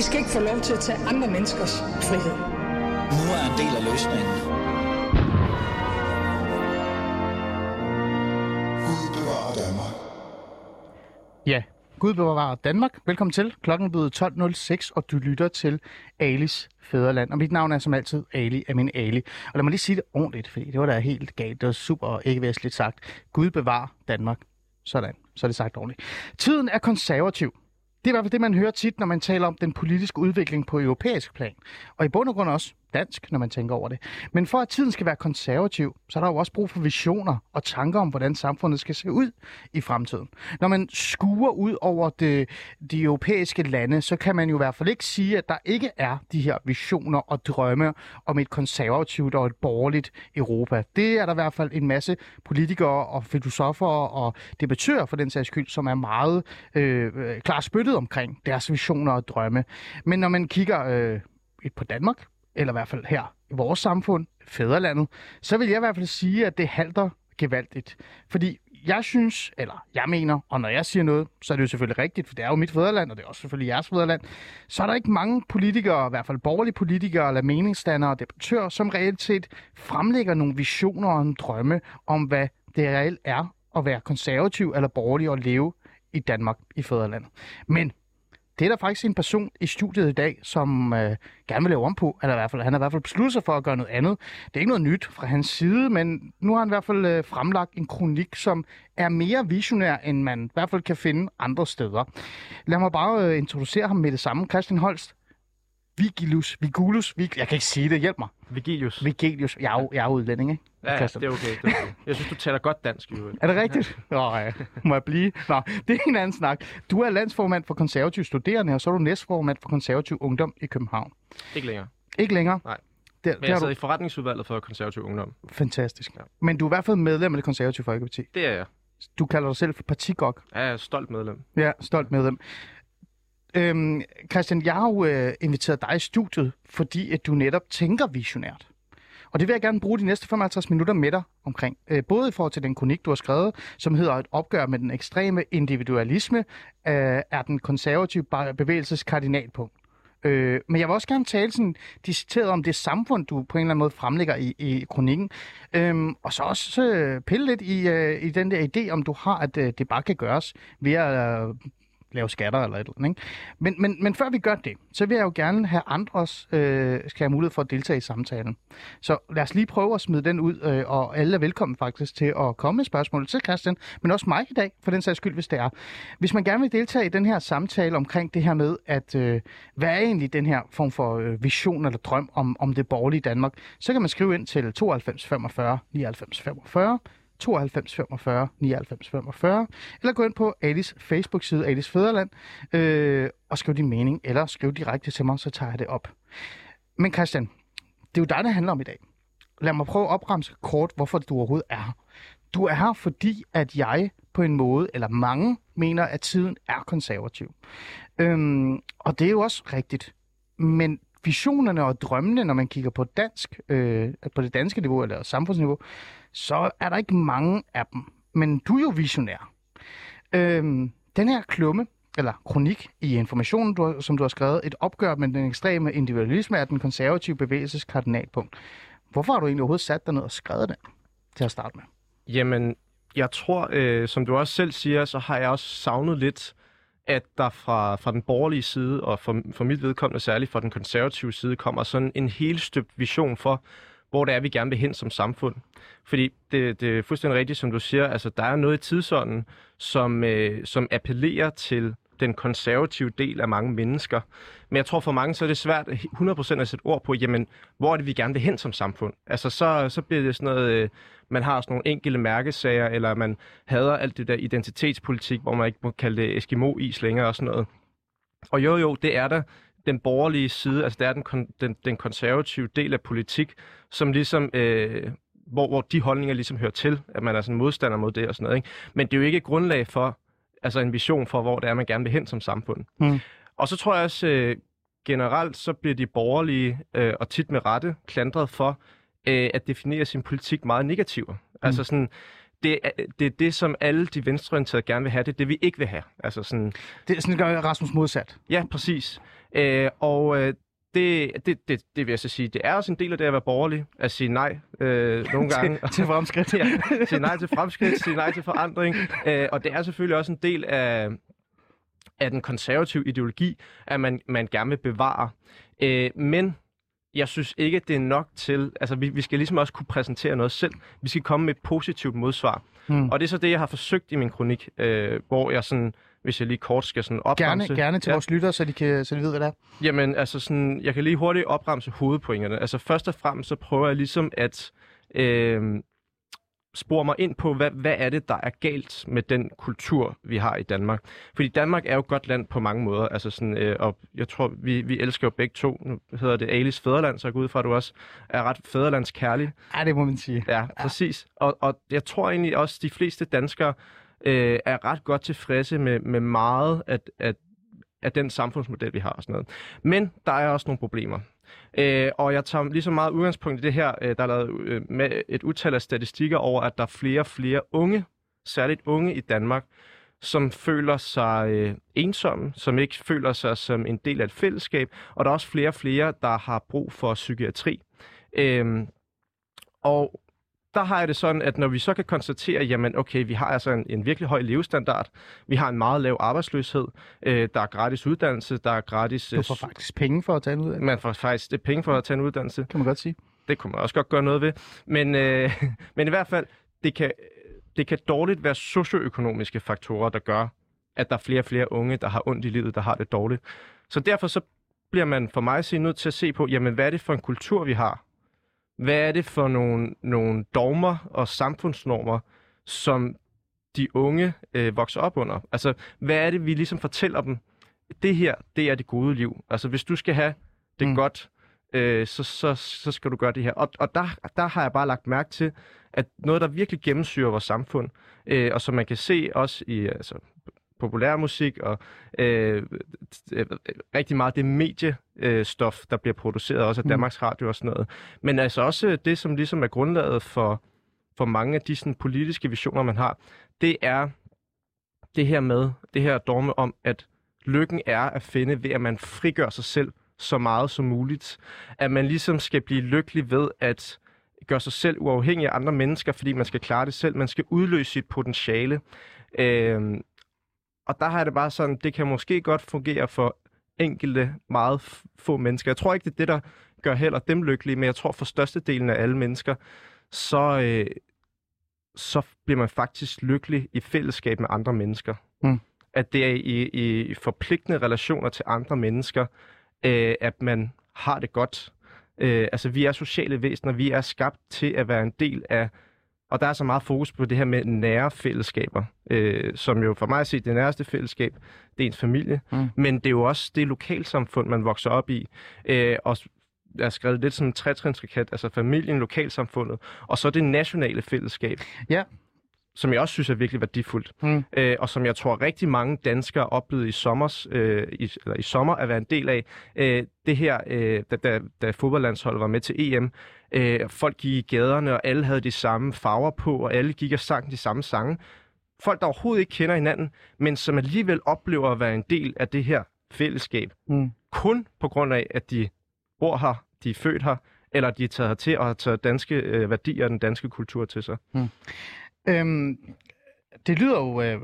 I skal ikke få lov til at tage andre menneskers frihed. Nu er en del af løsningen. Gud bevarer Danmark. Ja, Gud bevarer Danmark. Velkommen til. Klokken er blevet 12.06, og du lytter til Alis Fæderland. Og mit navn er som altid Ali af min Ali. Og lad mig lige sige det ordentligt, fordi det var da helt galt. Det var super ikke væsentligt sagt. Gud bevarer Danmark. Sådan, så er det sagt ordentligt. Tiden er konservativ. Det er i hvert fald det, man hører tit, når man taler om den politiske udvikling på europæisk plan. Og i bund og grund også dansk, når man tænker over det. Men for at tiden skal være konservativ, så er der jo også brug for visioner og tanker om, hvordan samfundet skal se ud i fremtiden. Når man skuer ud over det, de europæiske lande, så kan man jo i hvert fald ikke sige, at der ikke er de her visioner og drømme om et konservativt og et borgerligt Europa. Det er der i hvert fald en masse politikere og filosofer og debattører for den sags skyld, som er meget øh, øh, klar spyttet omkring deres visioner og drømme. Men når man kigger øh, på Danmark, eller i hvert fald her i vores samfund, fædrelandet, så vil jeg i hvert fald sige, at det halter gevaldigt. Fordi jeg synes, eller jeg mener, og når jeg siger noget, så er det jo selvfølgelig rigtigt, for det er jo mit fædreland, og det er også selvfølgelig jeres fædreland, så er der ikke mange politikere, i hvert fald borgerlige politikere eller meningsdannere og debattører, som reelt set fremlægger nogle visioner og en drømme om, hvad det reelt er at være konservativ eller borgerlig og leve i Danmark i fædrelandet. Men det er der faktisk en person i studiet i dag, som øh, gerne vil lave om på. Eller i hvert fald, han har i hvert fald besluttet sig for at gøre noget andet. Det er ikke noget nyt fra hans side, men nu har han i hvert fald øh, fremlagt en kronik, som er mere visionær, end man i hvert fald kan finde andre steder. Lad mig bare øh, introducere ham med det samme. Christian Holst. Vigilus, Vigulus, Vig... jeg kan ikke sige det, hjælp mig. Vigilius. Vigilius, jeg er, jeg er udlænding, ikke? Ja, ja, det er okay. Det er okay. Jeg synes, du taler godt dansk, jo. Er det rigtigt? Nå, ja. må jeg blive? Nå, det er en anden snak. Du er landsformand for konservativ studerende, og så er du næstformand for konservativ ungdom i København. Ikke længere. Ikke længere? Nej. Det, Men jeg sidder du i forretningsudvalget for konservativ ungdom. fantastisk. Ja. Men du er i hvert fald medlem af det konservative folkeparti. Det er jeg. Du kalder dig selv for partigok. Jeg er stolt medlem. Ja, stolt medlem. Øhm, Christian, jeg har jo øh, inviteret dig i studiet, fordi at du netop tænker visionært. Og det vil jeg gerne bruge de næste 55 minutter med dig omkring. Øh, både i forhold til den kronik, du har skrevet, som hedder et opgør med den ekstreme individualisme, øh, er den konservative bevægelses kardinalpunkt. Øh, men jeg vil også gerne tale sådan decideret om det samfund, du på en eller anden måde fremlægger i, i kronikken. Øhm, og så også øh, pille lidt i, øh, i den der idé, om du har, at øh, det bare kan gøres ved at øh, lave skatter eller et eller andet. Ikke? Men, men, men før vi gør det, så vil jeg jo gerne have andres øh, skal have mulighed for at deltage i samtalen. Så lad os lige prøve at smide den ud, øh, og alle er velkommen faktisk til at komme med spørgsmål til Christian, men også mig i dag, for den sags skyld, hvis det er. Hvis man gerne vil deltage i den her samtale omkring det her med, at øh, hvad er egentlig den her form for øh, vision eller drøm om, om det borgerlige Danmark, så kan man skrive ind til 92 45 99 45, 92 45 99 45, eller gå ind på Alis Facebook-side, Alis Fæderland, øh, og skriv din mening, eller skriv direkte til mig, så tager jeg det op. Men Christian, det er jo dig, det handler om i dag. Lad mig prøve at opremse kort, hvorfor du overhovedet er her. Du er her, fordi at jeg på en måde, eller mange, mener, at tiden er konservativ. Øhm, og det er jo også rigtigt. Men visionerne og drømmene, når man kigger på dansk, øh, på det danske niveau eller samfundsniveau, så er der ikke mange af dem. Men du er jo visionær. Øhm, den her klumme, eller kronik i informationen, du har, som du har skrevet, et opgør med den ekstreme individualisme er den konservative bevægelses kardinalpunkt. Hvorfor har du egentlig overhovedet sat dig ned og skrevet den til at starte med? Jamen, jeg tror, øh, som du også selv siger, så har jeg også savnet lidt, at der fra, fra den borgerlige side, og for, for mit vedkommende særligt fra den konservative side, kommer sådan en helt støbt vision for, hvor det er, vi gerne vil hen som samfund. Fordi det, det er fuldstændig rigtigt, som du siger, altså der er noget i tidsånden, som, øh, som appellerer til den konservative del af mange mennesker. Men jeg tror for mange, så er det svært 100% at sætte ord på, jamen, hvor er det, vi gerne vil hen som samfund? Altså, så, så bliver det sådan noget, øh, man har sådan nogle enkelte mærkesager, eller man hader alt det der identitetspolitik, hvor man ikke må kalde det Eskimo-is længere og sådan noget. Og jo, jo, det er der den borgerlige side, altså det er den, kon- den, den konservative del af politik, som ligesom, øh, hvor, hvor de holdninger ligesom hører til, at man er sådan modstander mod det og sådan noget. Ikke? Men det er jo ikke et grundlag for, altså en vision for, hvor det er, man gerne vil hen som samfund. Mm. Og så tror jeg også, øh, generelt så bliver de borgerlige, øh, og tit med rette, klandret for øh, at definere sin politik meget negativt. Mm. Altså sådan, det er, det er det, som alle de venstreorienterede gerne vil have, det er det, vi ikke vil have. Altså sådan, Det er sådan gør Rasmus modsat. Ja, præcis. Øh, og øh, det, det, det, det vil jeg så sige, det er også en del af det at være borgerlig, at sige nej øh, nogle gange. til, til fremskridt. ja, sige nej til fremskridt, sige nej til forandring. Øh, og det er selvfølgelig også en del af, af den konservative ideologi, at man, man gerne vil bevare. Øh, men jeg synes ikke, det er nok til... Altså, vi, vi skal ligesom også kunne præsentere noget selv. Vi skal komme med et positivt modsvar. Hmm. Og det er så det, jeg har forsøgt i min kronik, øh, hvor jeg sådan, hvis jeg lige kort skal sådan Gerne, opremse... gerne til Ja. vores lyttere, så de, kan, så de ved, hvad det er. Jamen, altså sådan, jeg kan lige hurtigt opremse hovedpointerne. Altså først og fremmest, så prøver jeg ligesom at øh, spore mig ind på, hvad, hvad er det, der er galt med den kultur, vi har i Danmark. Fordi Danmark er jo et godt land på mange måder. Altså sådan, øh, og jeg tror, vi, vi elsker jo begge to. Nu hedder det Alis Fæderland, så jeg går ud fra, at du også er ret fæderlandskærlig. Ja, det må man sige. Ja, præcis. Og, og jeg tror egentlig også, de fleste danskere øh, er ret godt tilfredse med, med meget af, af, af den samfundsmodel, vi har og sådan noget. Men der er også nogle problemer. Øh, og jeg tager lige så meget udgangspunkt i det her. Øh, der er lavet øh, med et utal af statistikker over, at der er flere og flere unge, særligt unge i Danmark, som føler sig øh, ensomme, som ikke føler sig som en del af et fællesskab, og der er også flere og flere, der har brug for psykiatri. Øh, og der har jeg det sådan, at når vi så kan konstatere, jamen okay, vi har altså en, en virkelig høj levestandard, vi har en meget lav arbejdsløshed, øh, der er gratis uddannelse, der er gratis... Du får faktisk penge for at tage en ud af det, Man får faktisk det penge for at tage en uddannelse. kan man godt sige. Det kunne man også godt gøre noget ved. Men, øh, men i hvert fald, det kan, det kan dårligt være socioøkonomiske faktorer, der gør, at der er flere og flere unge, der har ondt i livet, der har det dårligt. Så derfor så bliver man for mig sige nødt til at se på, jamen hvad er det for en kultur, vi har? Hvad er det for nogle, nogle dogmer og samfundsnormer, som de unge øh, vokser op under? Altså, hvad er det, vi ligesom fortæller dem? Det her, det er det gode liv. Altså, hvis du skal have det Mm. godt, øh, så, så, så skal du gøre det her. Og, og der, der har jeg bare lagt mærke til, at noget, der virkelig gennemsyrer vores samfund, øh, og som man kan se også i altså, populærmusik og øh, øh, rigtig meget det mediestof, der bliver produceret også af Mm. Danmarks Radio og sådan noget. Men altså også det, som ligesom er grundlaget for, for mange af de sådan, politiske visioner, man har, det er det her med, det her dogme om, at lykken er at finde ved, at man frigør sig selv så meget som muligt. At man ligesom skal blive lykkelig ved at gøre sig selv uafhængig af andre mennesker, fordi man skal klare det selv. Man skal udløse sit potentiale. Øhm, og der har jeg det bare sådan, det kan måske godt fungere for enkelte, meget få mennesker. Jeg tror ikke, det er det, der gør heller dem lykkelige, men jeg tror for størstedelen af alle mennesker, så, øh, så bliver man faktisk lykkelig i fællesskab med andre mennesker. Mm. At det er i, i forpligtende relationer til andre mennesker, øh, at man har det godt. Øh, altså, vi er sociale væsener, vi er skabt til at være en del af og der er så meget fokus på det her med nære fællesskaber, øh, som jo for mig at se, det nærmeste fællesskab, det er ens familie. Mm. Men det er jo også det lokalsamfund, man vokser op i. Øh, og jeg har skrevet lidt som en trætrinsraket, altså familien, lokalsamfundet, og så det nationale fællesskab. Ja. Som jeg også synes er virkelig værdifuldt. Mm. Øh, og som jeg tror rigtig mange danskere oplevede i, sommers, øh, i, eller i sommer at være en del af. Øh, det her, øh, da, da, da fodboldlandsholdet var med til EM, øh, folk gik i gaderne, og alle havde de samme farver på, og alle gik og sang de samme sange. Folk, der overhovedet ikke kender hinanden, men som alligevel oplever at være en del af det her fællesskab. Mm. Kun på grund af, at de bor her, de er født her, eller de er taget hertil og har taget danske øh, værdier og den danske kultur til sig. Øhm, det lyder jo øh,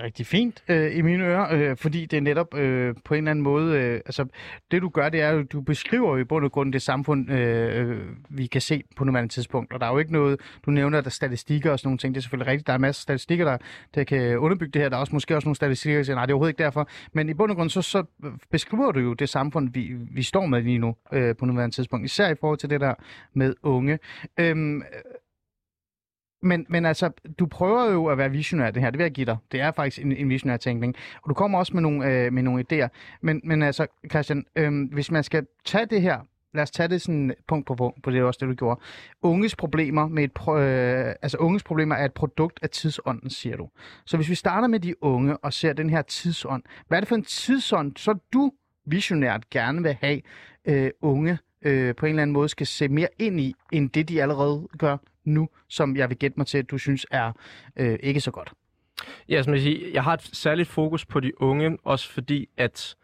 rigtig fint øh, i mine ører, øh, fordi det er netop øh, på en eller anden måde, øh, altså det du gør, det er jo, du beskriver jo i bund og grund det samfund, øh, vi kan se på nuværende tidspunkt, og der er jo ikke noget, du nævner der er statistikker og sådan nogle ting, det er selvfølgelig rigtigt, der er masser af statistikker, der, der kan underbygge det her, der er også måske også nogle statistikker, der siger, nej, det er overhovedet ikke derfor, men i bund og grund, så, så beskriver du jo det samfund, vi, vi står med lige nu øh, på nuværende tidspunkt, især i forhold til det der med unge. Øhm, men, men altså, du prøver jo at være visionær det her, det vil jeg give dig. Det er faktisk en, en visionær tænkning. Og du kommer også med nogle, øh, med nogle idéer. Men, men altså, Christian, øh, hvis man skal tage det her, lad os tage det sådan punkt på punkt, på det er også det, du gjorde. Unges problemer, med et pro, øh, altså unges problemer er et produkt af tidsånden, siger du. Så hvis vi starter med de unge og ser den her tidsånd, hvad er det for en tidsånd, så du visionært gerne vil have øh, unge øh, på en eller anden måde skal se mere ind i, end det de allerede gør nu, som jeg vil gætte mig til, at du synes er øh, ikke så godt. Ja, som jeg, siger, jeg har et særligt fokus på de unge, også fordi at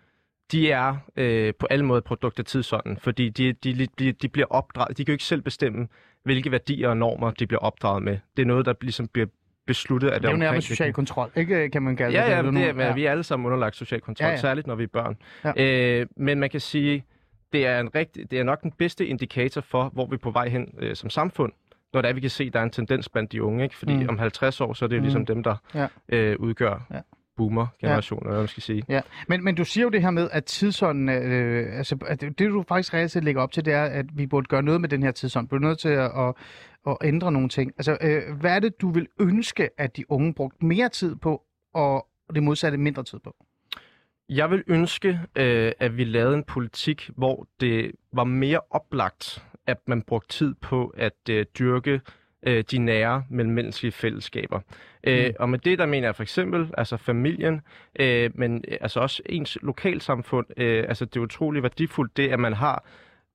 de er øh, på alle måder et produkt af tidsånden, fordi de, de, de, de bliver opdraget, de kan jo ikke selv bestemme, hvilke værdier og normer de bliver opdraget med. Det er noget, der ligesom bliver besluttet af Det er jo nærmest social kontrol, ikke kan man kalde Ja, ja, det? men nu. det er, ja. vi er alle sammen underlagt social kontrol, Ja, ja, ja. ja. særligt når vi er børn. Ja. Øh, men man kan sige, det er, en rigtig, det er nok den bedste indikator for, hvor vi er på vej hen øh, som samfund, når det er, vi kan se, at der er en tendens blandt de unge. Ikke? Fordi Mm. om 50 år, så er det Mm. ligesom dem, der Ja. øh, udgør Ja. ja. boomer-generationen, eller hvad man skal sige. Ja, men, men du siger jo det her med, at tidsånden, øh, altså at det, du faktisk reelt set lægger op til, det er, at vi burde gøre noget med den her tidsånd. Vi er nødt til at, at, at ændre nogle ting. Altså, øh, hvad er det, du vil ønske, at de unge brugte mere tid på, og det modsatte mindre tid på? Jeg vil ønske, øh, at vi lavede en politik, hvor det var mere oplagt, at man brugte tid på at øh, dyrke øh, de nære mellemmenneskelige fællesskaber. Øh, Mm. og med det, der mener jeg for eksempel altså familien, øh, men øh, altså også ens lokalsamfund. Øh, altså det er utroligt værdifuldt, det at man har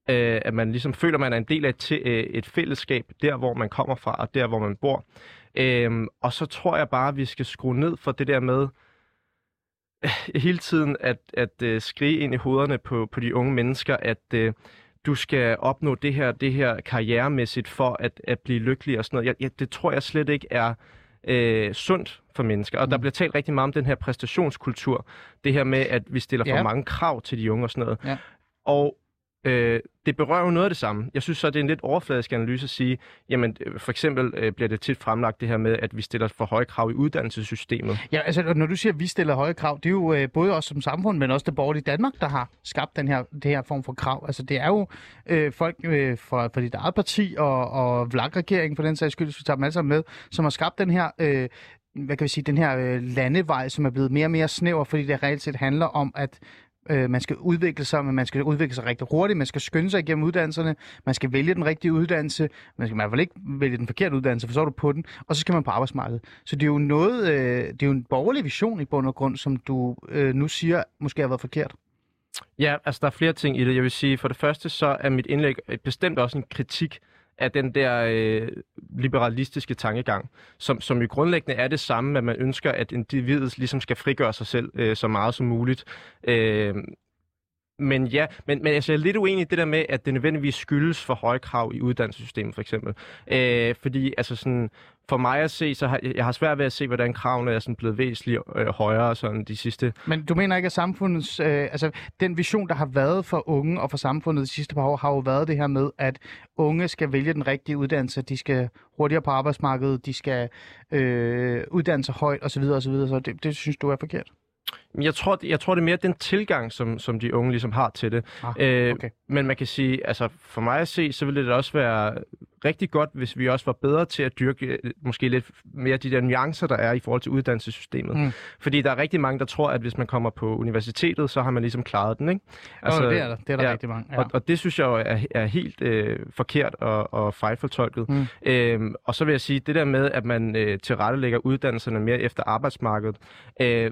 øh, at man ligesom føler, at man er en del af et, øh, et fællesskab, der hvor man kommer fra, og der hvor man bor. Øhm, og så tror jeg bare, at vi skal skrue ned for det der med øh, hele tiden at, at øh, skrige ind i hovederne på, på de unge mennesker, at øh, du skal opnå det her, det her karrieremæssigt for at, at blive lykkelig og sådan noget. Jeg, jeg, det tror jeg slet ikke er øh, sundt for mennesker. Og der bliver talt rigtig meget om den her præstationskultur. Det her med, at vi stiller for Ja. mange krav til de unge og sådan noget. Ja. Og øh, det berører jo noget af det samme. Jeg synes så, det er en lidt overfladisk analyse at sige, jamen øh, for eksempel øh, bliver det tit fremlagt det her med, at vi stiller for høje krav i uddannelsessystemet. Ja, altså når du siger, at vi stiller høje krav, det er jo øh, både os som samfund, men også det borgerlige Danmark, der har skabt den her, det her form for krav. Altså det er jo øh, folk øh, fra, fra dit eget parti og, og VLAG-regeringen, for den sags skyld, hvis vi tager dem alle sammen med, som har skabt den her... Øh, hvad kan vi sige, den her øh, landevej, som er blevet mere og mere snæver, fordi det reelt set handler om, at øh, man skal udvikle sig, men man skal udvikle sig rigtig hurtigt, man skal skynde sig igennem uddannelserne, man skal vælge den rigtige uddannelse, man skal i hvert fald ikke vælge den forkerte uddannelse, for så er du på den, og så skal man på arbejdsmarkedet. Så det er jo noget, øh, det er jo en borgerlig vision i bund og grund, som du øh, nu siger måske har været forkert. Ja, altså der er flere ting i det. Jeg vil sige, for det første så er mit indlæg bestemt også en kritik af den der øh, liberalistiske tankegang, som, som jo grundlæggende er det samme, at man ønsker, at individet ligesom skal frigøre sig selv øh, så meget som muligt. Øh, men ja, men, men altså, jeg er lidt uenig i det der med, at det nødvendigvis skyldes for høje krav i uddannelsessystemet, for eksempel. Øh, fordi altså sådan, for mig at se, så har jeg har svært ved at se, hvordan kravene er sådan blevet væsentligt øh, højere sådan de sidste Men du mener ikke, at samfundets, øh, altså den vision, der har været for unge og for samfundet de sidste par år, har jo været det her med, at unge skal vælge den rigtige uddannelse, de skal hurtigere på arbejdsmarkedet, de skal øh, uddanne sig højt osv. osv. Så det, det synes du er forkert? Jeg tror, jeg tror, det er mere den tilgang, som, som de unge ligesom har til det. Ah, Øh, okay. Men man kan sige, altså for mig at se, så ville det også være rigtig godt, hvis vi også var bedre til at dyrke øh, måske lidt mere de der nuancer, der er i forhold til uddannelsessystemet. Mm. Fordi der er rigtig mange, der tror, at hvis man kommer på universitetet, så har man ligesom klaret den, ikke? Altså, det er der, det er der ja, rigtig mange. Ja. Og, og det synes jeg jo er, er helt øh, forkert og, og fejlfortolket. Mm. Øhm, og så vil jeg sige, det der med, at man øh, tilrettelægger uddannelserne mere efter arbejdsmarkedet, øh,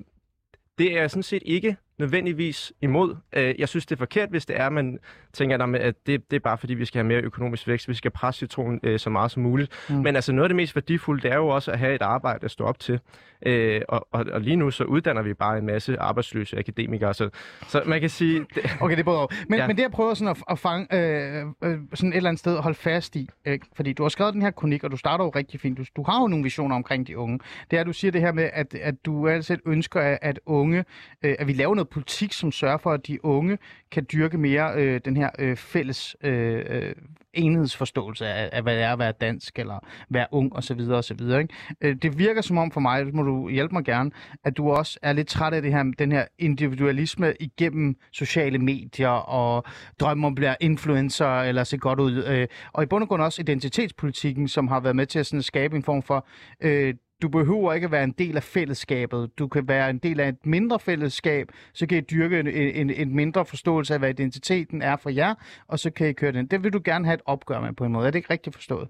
det er sådan set ikke nødvendigvis imod. Øh, jeg synes, det er forkert, hvis det er, man tænker, "Nå, men, at det, det er bare fordi, vi skal have mere økonomisk vækst, vi skal presse citronen øh, så meget som muligt. Mm. Men altså noget af det mest værdifulde, det er jo også at have et arbejde at stå op til. Øh, og, og, og lige nu så uddanner vi bare en masse arbejdsløse akademikere, så, så man kan sige... Det, Okay, det er både over. Men, ja. Men det jeg prøver sådan at, at fange øh, øh, sådan et eller andet sted at holde fast i, ikke? fordi du har skrevet den her kronik, og du starter jo rigtig fint. Du, du har jo nogle visioner omkring de unge. Det er, at du siger det her med, at, at du altid ønsker, at, at unge, øh, at vi laver noget politik, som sørger for, at de unge kan dyrke mere øh, den her øh, fælles øh, øh enhedsforståelse af, af, hvad det er at være dansk, eller være ung osv. osv. Ikke? Øh, det virker som om for mig, det må du hjælpe mig gerne, at du også er lidt træt af det her, den her individualisme igennem sociale medier og drømme om at blive influencer eller se godt ud. Øh, og i bund og grund også identitetspolitikken, som har været med til at sådan skabe en form for... Øh, du behøver ikke at være en del af fællesskabet. Du kan være en del af et mindre fællesskab, så kan I dyrke en, en, en mindre forståelse af, hvad identiteten er for jer, og så kan I køre den. Det vil du gerne have et opgør med på en måde. Er det ikke rigtigt forstået?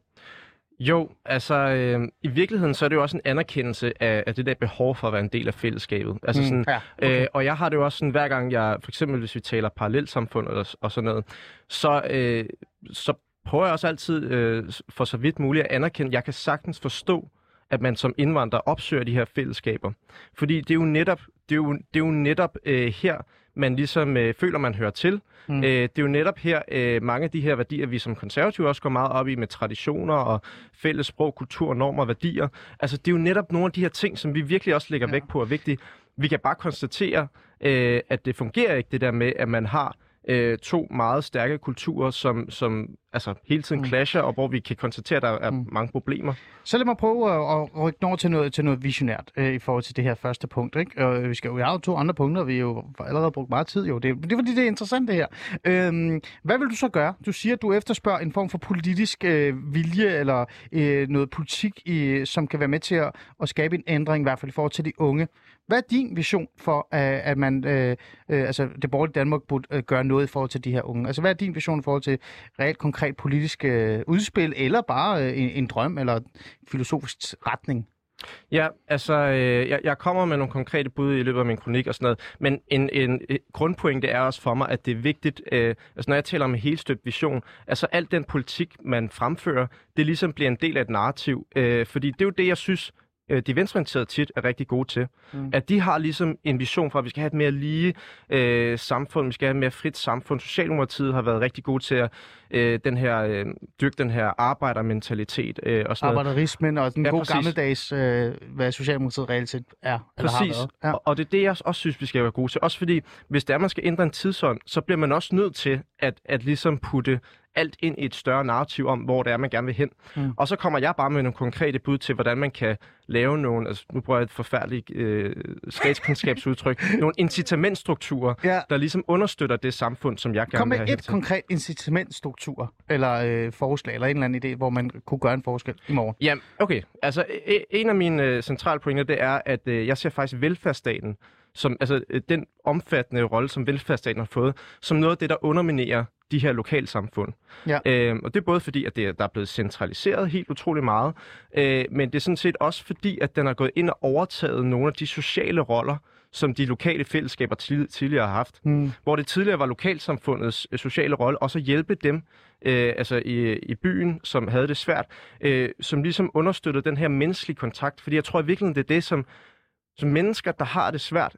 Jo, altså øh, i virkeligheden så er det jo også en anerkendelse af, af det der behov for at være en del af fællesskabet. Altså Mm, sådan, ja, okay. øh, og jeg har det jo også sådan, hver gang jeg, for eksempel hvis vi taler parallelsamfund og, og sådan noget, så, øh, så prøver jeg også altid øh, for så vidt muligt at anerkende, jeg kan sagtens forstå, at man som indvandrer opsøger de her fællesskaber. Fordi det er jo netop, det er jo, det er jo netop øh, her, man ligesom øh, føler, man hører til. Mm. Øh, det er jo netop her, øh, mange af de her værdier, vi som konservative også går meget op i med traditioner og fælles sprog, kultur, normer og værdier. Altså, det er jo netop nogle af de her ting, som vi virkelig også lægger ja. vægt på er vigtige. Vi kan bare konstatere, øh, at det fungerer ikke, det der med, at man har øh, to meget stærke kulturer, som, som altså, hele tiden mm. clasher, og hvor vi kan konstatere, at der er mm. mange problemer. Så lad mig prøve at, at rykke over til noget, til noget visionært øh, i forhold til det her første punkt. Ikke? Og vi skal jo have to andre punkter, vi jo allerede brugt meget tid. Jo. Det, det er fordi, det er interessant det her. Øhm, hvad vil du så gøre? Du siger, at du efterspørger en form for politisk øh, vilje, eller øh, noget politik, i, som kan være med til at, at skabe en ændring, i hvert fald i forhold til de unge. Hvad er din vision for, at, at man, øh, øh, altså det borgerlige Danmark burde øh, gøre noget i forhold til de her unge? Altså hvad er din vision i forhold til reelt konkret politisk øh, udspil, eller bare øh, en, en drøm eller filosofisk retning? Ja, altså, øh, jeg, jeg kommer med nogle konkrete bud i løbet af min kronik og sådan noget, men en, en, en grundpointe er også for mig, at det er vigtigt, øh, altså når jeg taler om en helstøbt vision, altså alt den politik, man fremfører, det ligesom bliver en del af et narrativ, øh, fordi det er jo det, jeg synes, øh, de venstreorienterede tit er rigtig gode til. Mm. At de har ligesom en vision for, at vi skal have et mere lige øh, samfund, vi skal have et mere frit samfund. Socialdemokratiet har været rigtig gode til at øh, den her, øh, dyrke den her arbejdermentalitet. Øh, og sådan Arbejderismen og den ja, gode præcis. gammeldags, øh, hvad Socialdemokratiet reelt set er. Eller præcis, har ja. og, og det er det, jeg også synes, vi skal være gode til. Også fordi, hvis der man skal ændre en tidsånd, så bliver man også nødt til at, at ligesom putte alt ind i et større narrativ om, hvor det er, man gerne vil hen. Mm. Og så kommer jeg bare med nogle konkrete bud til, hvordan man kan lave nogle, altså nu bruger jeg et forfærdeligt øh, statskundskabsudtryk, nogle incitamentstrukturer, ja. der ligesom understøtter det samfund, som jeg gerne Kom vil have med et konkret incitamentstruktur, eller øh, forslag, eller en eller anden idé, hvor man kunne gøre en forskel i morgen. Ja, okay. Altså, e, en af mine øh, centrale pointer, det er, at øh, jeg ser faktisk velfærdsstaten som, altså øh, den omfattende rolle, som velfærdsstaten har fået, som noget af det, der underminerer de her lokalsamfund. Ja. Øhm, og det er både fordi, at det, der er blevet centraliseret helt utrolig meget, øh, men det er sådan set også fordi, at den har gået ind og overtaget nogle af de sociale roller, som de lokale fællesskaber tidligere har haft. Mm. Hvor det tidligere var lokalsamfundets øh, sociale rolle, og så hjælpe dem øh, altså i, i byen, som havde det svært, øh, som ligesom understøttede den her menneskelige kontakt. Fordi jeg tror i virkeligheden, det er det, som, som mennesker, der har det svært,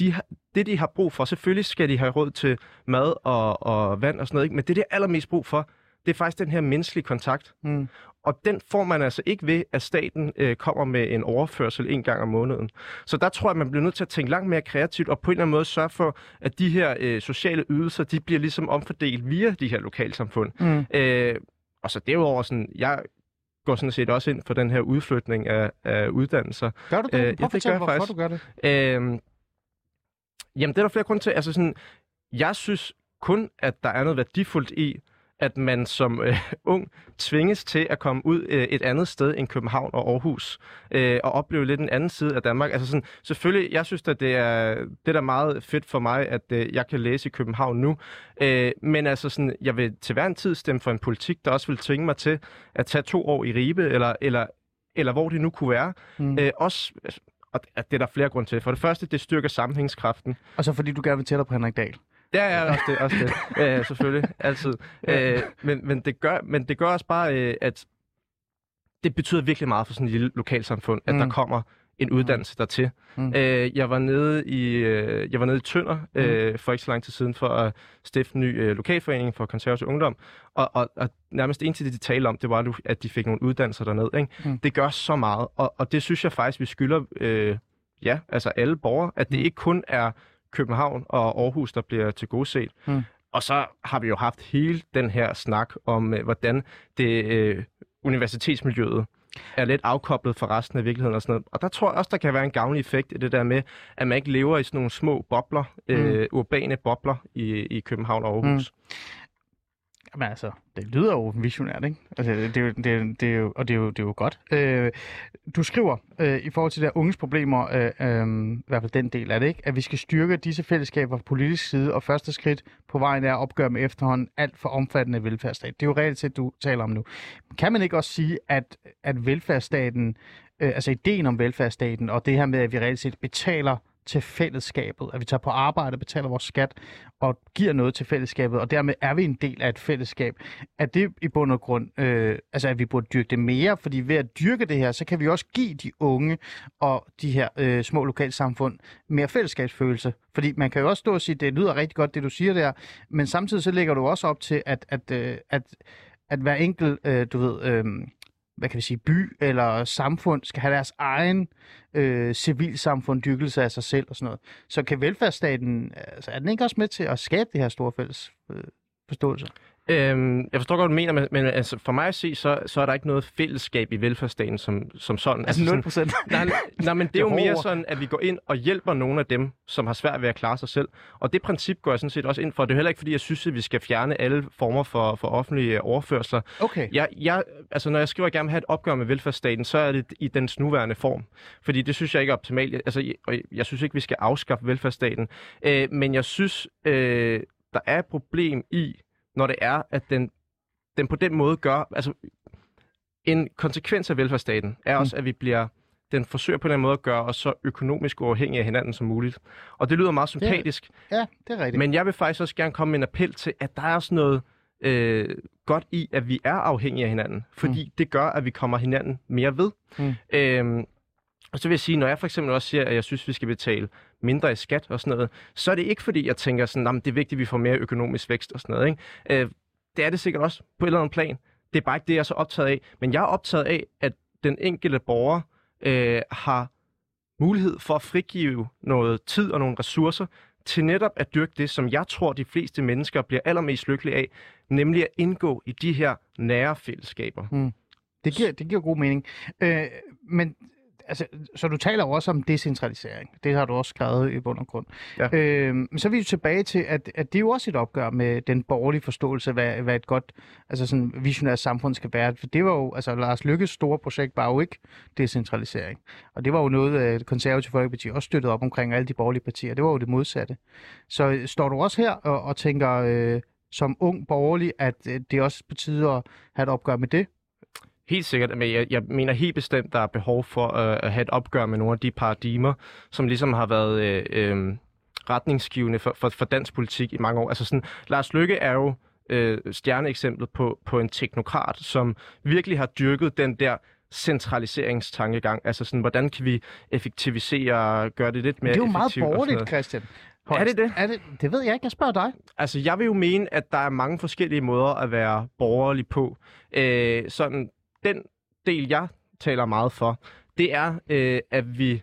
de, det, de har brug for, selvfølgelig skal de have råd til mad og, og vand og sådan noget, ikke? men det, de har allermest brug for, det er faktisk den her menneskelige kontakt. Mm. Og den får man altså ikke ved, at staten øh, kommer med en overførsel en gang om måneden. Så der tror jeg, man bliver nødt til at tænke langt mere kreativt, og på en eller anden måde sørge for, at de her øh, sociale ydelser, de bliver ligesom omfordelt via de her lokalsamfund. Mm. Øh, og så derudover, sådan, jeg går sådan set også ind for den her udflytning af, af uddannelser. Gør du det? Øh, ja, det gør jeg faktisk. du gør det? Øh, Jamen, det er der flere grunde til. Altså sådan, jeg synes kun, at der er noget værdifuldt i, at man som øh, ung tvinges til at komme ud øh, et andet sted end København og Aarhus, øh, og opleve lidt en anden side af Danmark. Altså sådan, selvfølgelig, jeg synes, at det er, det er meget fedt for mig, at øh, jeg kan læse i København nu, øh, men altså sådan, jeg vil til hver en tid stemme for en politik, der også vil tvinge mig til at tage to år i Ribe, eller, eller, eller hvor det nu kunne være. Mm. Øh, også og det er der flere grunde til. For det første, det styrker sammenhængskraften. Og så fordi du gerne vil tættere på Henrik Dahl. Ja, ja, også det, også det. Ja, selvfølgelig, altid. Ja. Øh, men, men, det gør, men det gør også bare, øh, at det betyder virkelig meget for sådan et lille lokalsamfund, at mm. der kommer en mm. uddannelse mm. dertil. Mm. Øh, jeg var nede i øh, jeg var nede i Tønder mm. øh, for ikke så lang tid siden for at stifte en ny øh, lokalforening for konservativ ungdom, og, og, og nærmest en til det, de talte om, det var, at de fik nogle uddannelser dernede. Ikke? Mm. Det gør så meget, og, og det synes jeg faktisk, vi skylder øh, ja, altså alle borgere, at det mm. ikke kun er København og Aarhus, der bliver til gode set. Mm. Og så har vi jo haft hele den her snak om, øh, hvordan det øh, universitetsmiljøet er lidt afkoblet fra resten af virkeligheden og sådan noget. Og der tror jeg også, der kan være en gavnlig effekt i det der med, at man ikke lever i sådan nogle små bobler, mm. øh, urbane bobler i, i København og Aarhus. Mm. Jamen altså, det lyder jo visionært, ikke? Altså, det, det, det, det er jo, og det er jo, det er jo godt. Øh, du skriver øh, i forhold til der unges problemer, øh, øh, i hvert fald den del af det, ikke? at vi skal styrke disse fællesskaber på politisk side, og første skridt på vejen er at opgøre med efterhånden alt for omfattende velfærdsstat. Det er jo reelt set, du taler om nu. Kan man ikke også sige, at, at velfærdsstaten, øh, altså ideen om velfærdsstaten, og det her med, at vi reelt set betaler til fællesskabet, at vi tager på arbejde, betaler vores skat og giver noget til fællesskabet, og dermed er vi en del af et fællesskab. Er det i bund og grund, øh, altså at vi burde dyrke det mere, fordi ved at dyrke det her, så kan vi også give de unge og de her øh, små lokalsamfund mere fællesskabsfølelse. Fordi man kan jo også stå og sige, det lyder rigtig godt, det du siger der, men samtidig så lægger du også op til, at, at, øh, at, at hver enkelt, øh, du ved, øh, hvad kan vi sige, by eller samfund skal have deres egen øh, civilsamfund, dyrkelse af sig selv og sådan noget. Så kan velfærdsstaten, altså er den ikke også med til at skabe det her store fælles øh, forståelse? Øhm, jeg forstår godt, hvad du mener, men, men altså, for mig at se, så, så er der ikke noget fællesskab i velfærdsstaten som, som sådan. Altså 0 sådan, procent? nej, nej, men det er jo er mere sådan, at vi går ind og hjælper nogle af dem, som har svært ved at klare sig selv. Og det princip går jeg sådan set også ind for. Det er heller ikke, fordi jeg synes, at vi skal fjerne alle former for, for offentlige overførsler. Okay. Jeg, jeg, altså, når jeg skriver, at jeg gerne vil have et opgør med velfærdsstaten, så er det i dens nuværende form. Fordi det synes jeg ikke er optimalt. Altså, jeg, jeg synes ikke, vi skal afskaffe velfærdsstaten. Øh, men jeg synes, øh, der er et problem i, når det er, at den, den på den måde gør... Altså, en konsekvens af velfærdsstaten er også, at vi bliver... Den forsøger på den måde at gøre os så økonomisk uafhængige af hinanden som muligt. Og det lyder meget sympatisk, Ja, det er rigtigt. men jeg vil faktisk også gerne komme med en appel til, at der er også noget øh, godt i, at vi er afhængige af hinanden. Fordi mm. det gør, at vi kommer hinanden mere ved. Mm. Øhm, og så vil jeg sige, når jeg for eksempel også siger, at jeg synes, vi skal betale mindre i skat og sådan noget, så er det ikke fordi, jeg tænker sådan, at det er vigtigt, at vi får mere økonomisk vækst og sådan noget. Ikke? Øh, det er det sikkert også på et eller andet plan. Det er bare ikke det, jeg er så optaget af. Men jeg er optaget af, at den enkelte borger øh, har mulighed for at frigive noget tid og nogle ressourcer til netop at dyrke det, som jeg tror, de fleste mennesker bliver allermest lykkelige af, nemlig at indgå i de her nære fællesskaber. Mm. Det giver, det giver god mening. Øh, men altså, så du taler jo også om decentralisering. Det har du også skrevet i bund og grund. Ja. Øh, men så er vi jo tilbage til, at, at det er jo også et opgør med den borgerlige forståelse af, hvad, hvad et godt altså sådan visionært samfund skal være. For det var jo, altså Lars Lykkes store projekt var jo ikke decentralisering. Og det var jo noget, øh, det konservative folkeparti også støttede op omkring alle de borgerlige partier. Det var jo det modsatte. Så øh, står du også her og, og tænker øh, som ung borgerlig, at øh, det er også på tide at have et opgør med det? Helt sikkert, men jeg, jeg mener helt bestemt, der er behov for øh, at have et opgør med nogle af de paradigmer, som ligesom har været øh, øh, retningsgivende for, for, for dansk politik i mange år. Altså sådan, Lars Lykke er jo øh, stjerneeksemplet på, på en teknokrat, som virkelig har dyrket den der centraliseringstankegang. Altså sådan, hvordan kan vi effektivisere og gøre det lidt mere det er jo meget effektivt borgerligt. Christian. Er det det? Er det? Det ved jeg ikke. Jeg spørger dig. Altså, jeg vil jo mene, at der er mange forskellige måder at være borgerlig på. Øh, sådan, den del, jeg taler meget for, det er, øh, at vi...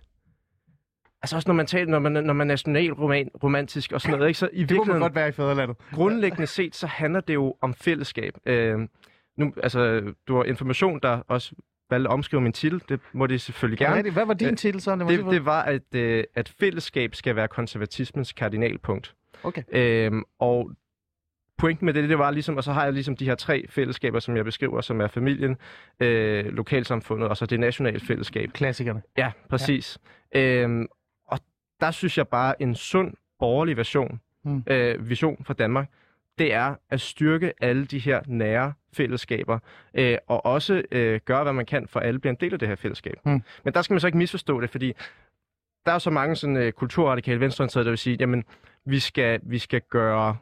Altså også når man taler, når man, når man er nationalromantisk og sådan noget, ikke? så i Det virkeligheden, godt være i fædrelandet. grundlæggende set, så handler det jo om fællesskab. Øh, nu, altså, du har information, der også valgte at omskrive min titel. Det må det selvfølgelig gerne. Ja, hvad var din Øh, titel så? Det, det var, at, øh, at fællesskab skal være konservatismens kardinalpunkt. Okay. Øhm, og pointen med det, det var ligesom, og så har jeg ligesom de her tre fællesskaber, som jeg beskriver, som er familien, øh, lokalsamfundet og så det nationale fællesskab. Klassikerne. Ja, præcis. Ja. Øhm, og der synes jeg bare, en sund borgerlig version, Mm. øh, vision for Danmark, det er at styrke alle de her nære fællesskaber, øh, og også øh, gøre, hvad man kan, for at alle bliver en del af det her fællesskab. Mm. Men der skal man så ikke misforstå det, fordi der er så mange sådan, øh, kulturradikale venstreorienterede, der vil sige, jamen, vi skal, vi skal gøre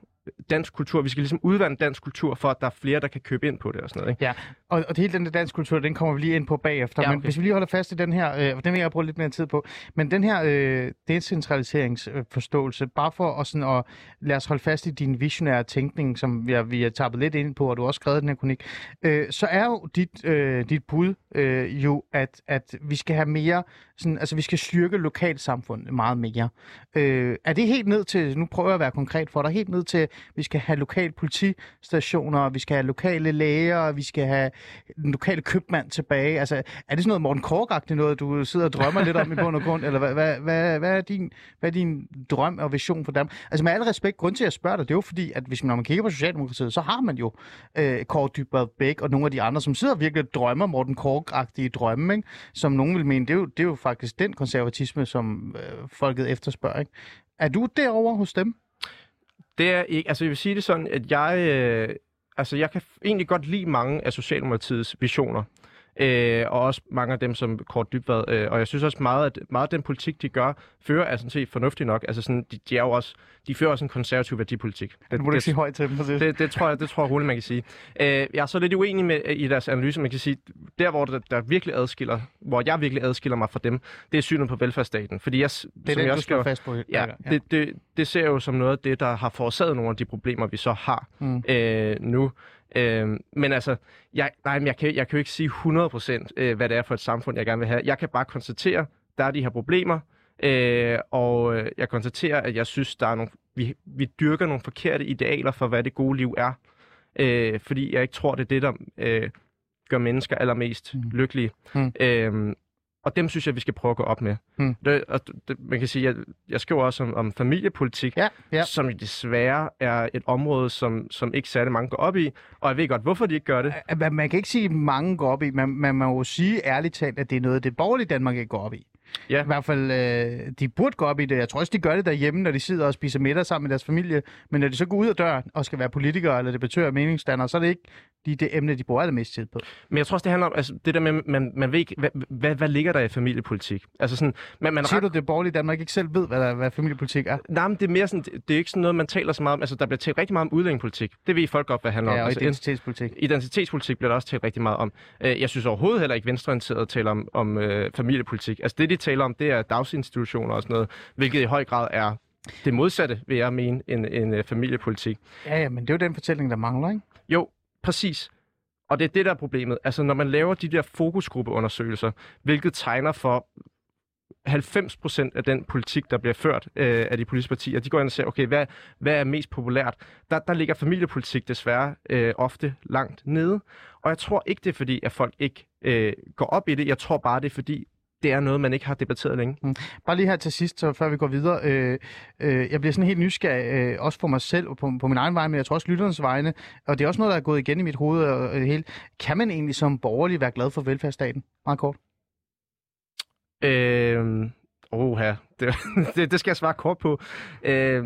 dansk kultur, vi skal ligesom udvande dansk kultur, for at der er flere, der kan købe ind på det og sådan noget. Ikke? Ja, og, og det hele den der dansk kultur, den kommer vi lige ind på bagefter. Ja, Men okay. hvis vi lige holder fast i den her, øh, den vil jeg bruge lidt mere tid på, men den her øh, decentraliseringsforståelse, bare for at, sådan, at lade os holde fast i din visionære tænkning, som vi har, vi har tappet lidt ind på, og du har også skrevet den her kronik, øh, så er jo dit, øh, dit bud øh, jo, at, at vi skal have mere, sådan, altså vi skal styrke lokalsamfundet meget mere. Øh, er det helt ned til, nu prøver jeg at være konkret for dig, helt ned til, vi skal have lokale politistationer, vi skal have lokale læger, vi skal have den lokale købmand tilbage. Altså, er det sådan noget Morten kork noget, du sidder og drømmer lidt om i bund og grund? Eller hvad, hvad, hvad, hvad, er din, hvad er din drøm og vision for dem? Altså med al respekt, grund til at jeg spørger dig, det er jo fordi, at hvis man, når man kigger på Socialdemokratiet, så har man jo øh, Kåre Dybred Bæk og nogle af de andre, som sidder og virkelig drømmer Morten Kork-agtige drømme, ikke? som nogen vil mene, det er, jo, det er jo faktisk den konservatisme, som øh, folket efterspørger. Ikke? Er du derovre hos dem? Det er ikke, altså jeg vil sige det sådan, at jeg, øh, altså jeg kan egentlig godt lide mange af Socialdemokratiets visioner. Øh, og også mange af dem, som Kort Dybvad. Øh, og jeg synes også meget, at meget af den politik, de gør, fører er sådan set fornuftig nok. Altså sådan, de, de er jo også, de fører også en konservativ værdipolitik. Det, må du ikke sige højt til dem, præcis. Det, det, tror jeg, det tror jeg roligt, man kan sige. Øh, jeg er så lidt uenig med i deres analyse. Man kan sige, der hvor der, der virkelig adskiller, hvor jeg virkelig adskiller mig fra dem, det er synet på velfærdsstaten. Fordi jeg, det er som den, jeg du skriver, fast på. Ja, ja. Det, det, det ser jeg jo som noget af det, der har forårsaget nogle af de problemer, vi så har Mm. øh, nu. Øh, men altså, jeg, nej, men jeg, kan, jeg kan jo ikke sige 100% øh, hvad det er for et samfund, jeg gerne vil have. Jeg kan bare konstatere, der er de her problemer, øh, og øh, jeg konstaterer, at jeg synes, der er nogle, vi, vi dyrker nogle forkerte idealer for, hvad det gode liv er. Øh, fordi jeg ikke tror, det er det, der øh, gør mennesker allermest Mm. mm. lykkelige. Mm. Øh, og dem synes jeg, vi skal prøve at gå op med. Mm. Det, og det, man kan sige, jeg, jeg skriver også om, om familiepolitik, Ja, ja. som desværre er et område, som, som ikke særlig mange går op i. Og jeg ved godt, hvorfor de ikke gør det. Man, man kan ikke sige, at mange går op i. Man, man må jo sige ærligt talt, at det er noget, det borgerlige Danmark ikke går op i. Ja. I hvert fald, øh, de burde gå op i det. Jeg tror også, de gør det derhjemme, når de sidder og spiser middag sammen med deres familie. Men når de så går ud af døren og skal være politikere eller debattører og meningsdannere, så er det ikke lige det emne, de bruger allermest tid på. Men jeg tror også, det handler om altså, det der med, man, man ved ikke, hvad, hvad, hvad ligger der i familiepolitik? Altså sådan, man, man Siger du, at det borgerlige Danmark ikke selv ved, hvad, der, hvad familiepolitik er? Nej, men det er mere sådan, det, det er ikke sådan noget, man taler så meget om. Altså, der bliver talt rigtig meget om udlændingepolitik. Det ved folk godt, hvad det handler Ja, om. og Altså, identitetspolitik. identitetspolitik bliver der også talt rigtig meget om. Øh, Jeg synes overhovedet heller ikke, venstreorienteret taler om, om øh, familiepolitik. Altså det, de taler om, det er dagsinstitutioner og sådan noget, hvilket i høj grad er det modsatte, vil jeg mene, end, end øh, familiepolitik. Ja, ja, men det er jo den fortælling, der mangler, ikke? Jo, præcis. Og det er det, der er problemet. Altså, når man laver de der fokusgruppeundersøgelser, hvilket tegner for 90 procent af den politik, der bliver ført øh, af de politiske partier, de går ind og siger, okay, hvad, hvad er mest populært? Der, der ligger familiepolitik desværre øh, ofte langt nede. Og jeg tror ikke, det er fordi, at folk ikke øh, går op i det. Jeg tror bare, det er fordi, det er noget, man ikke har debatteret længe. Bare lige her til sidst, så før vi går videre. Øh, øh, jeg bliver sådan helt nysgerrig, øh, også for mig selv og på, på min egen vej, men jeg tror også lytternes vegne. Og det er også noget, der er gået igen i mit hoved og, det hele. Kan man egentlig som borgerlig være glad for velfærdsstaten? Meget kort. Øh, oha, det, det, det skal jeg svare kort på. Øh,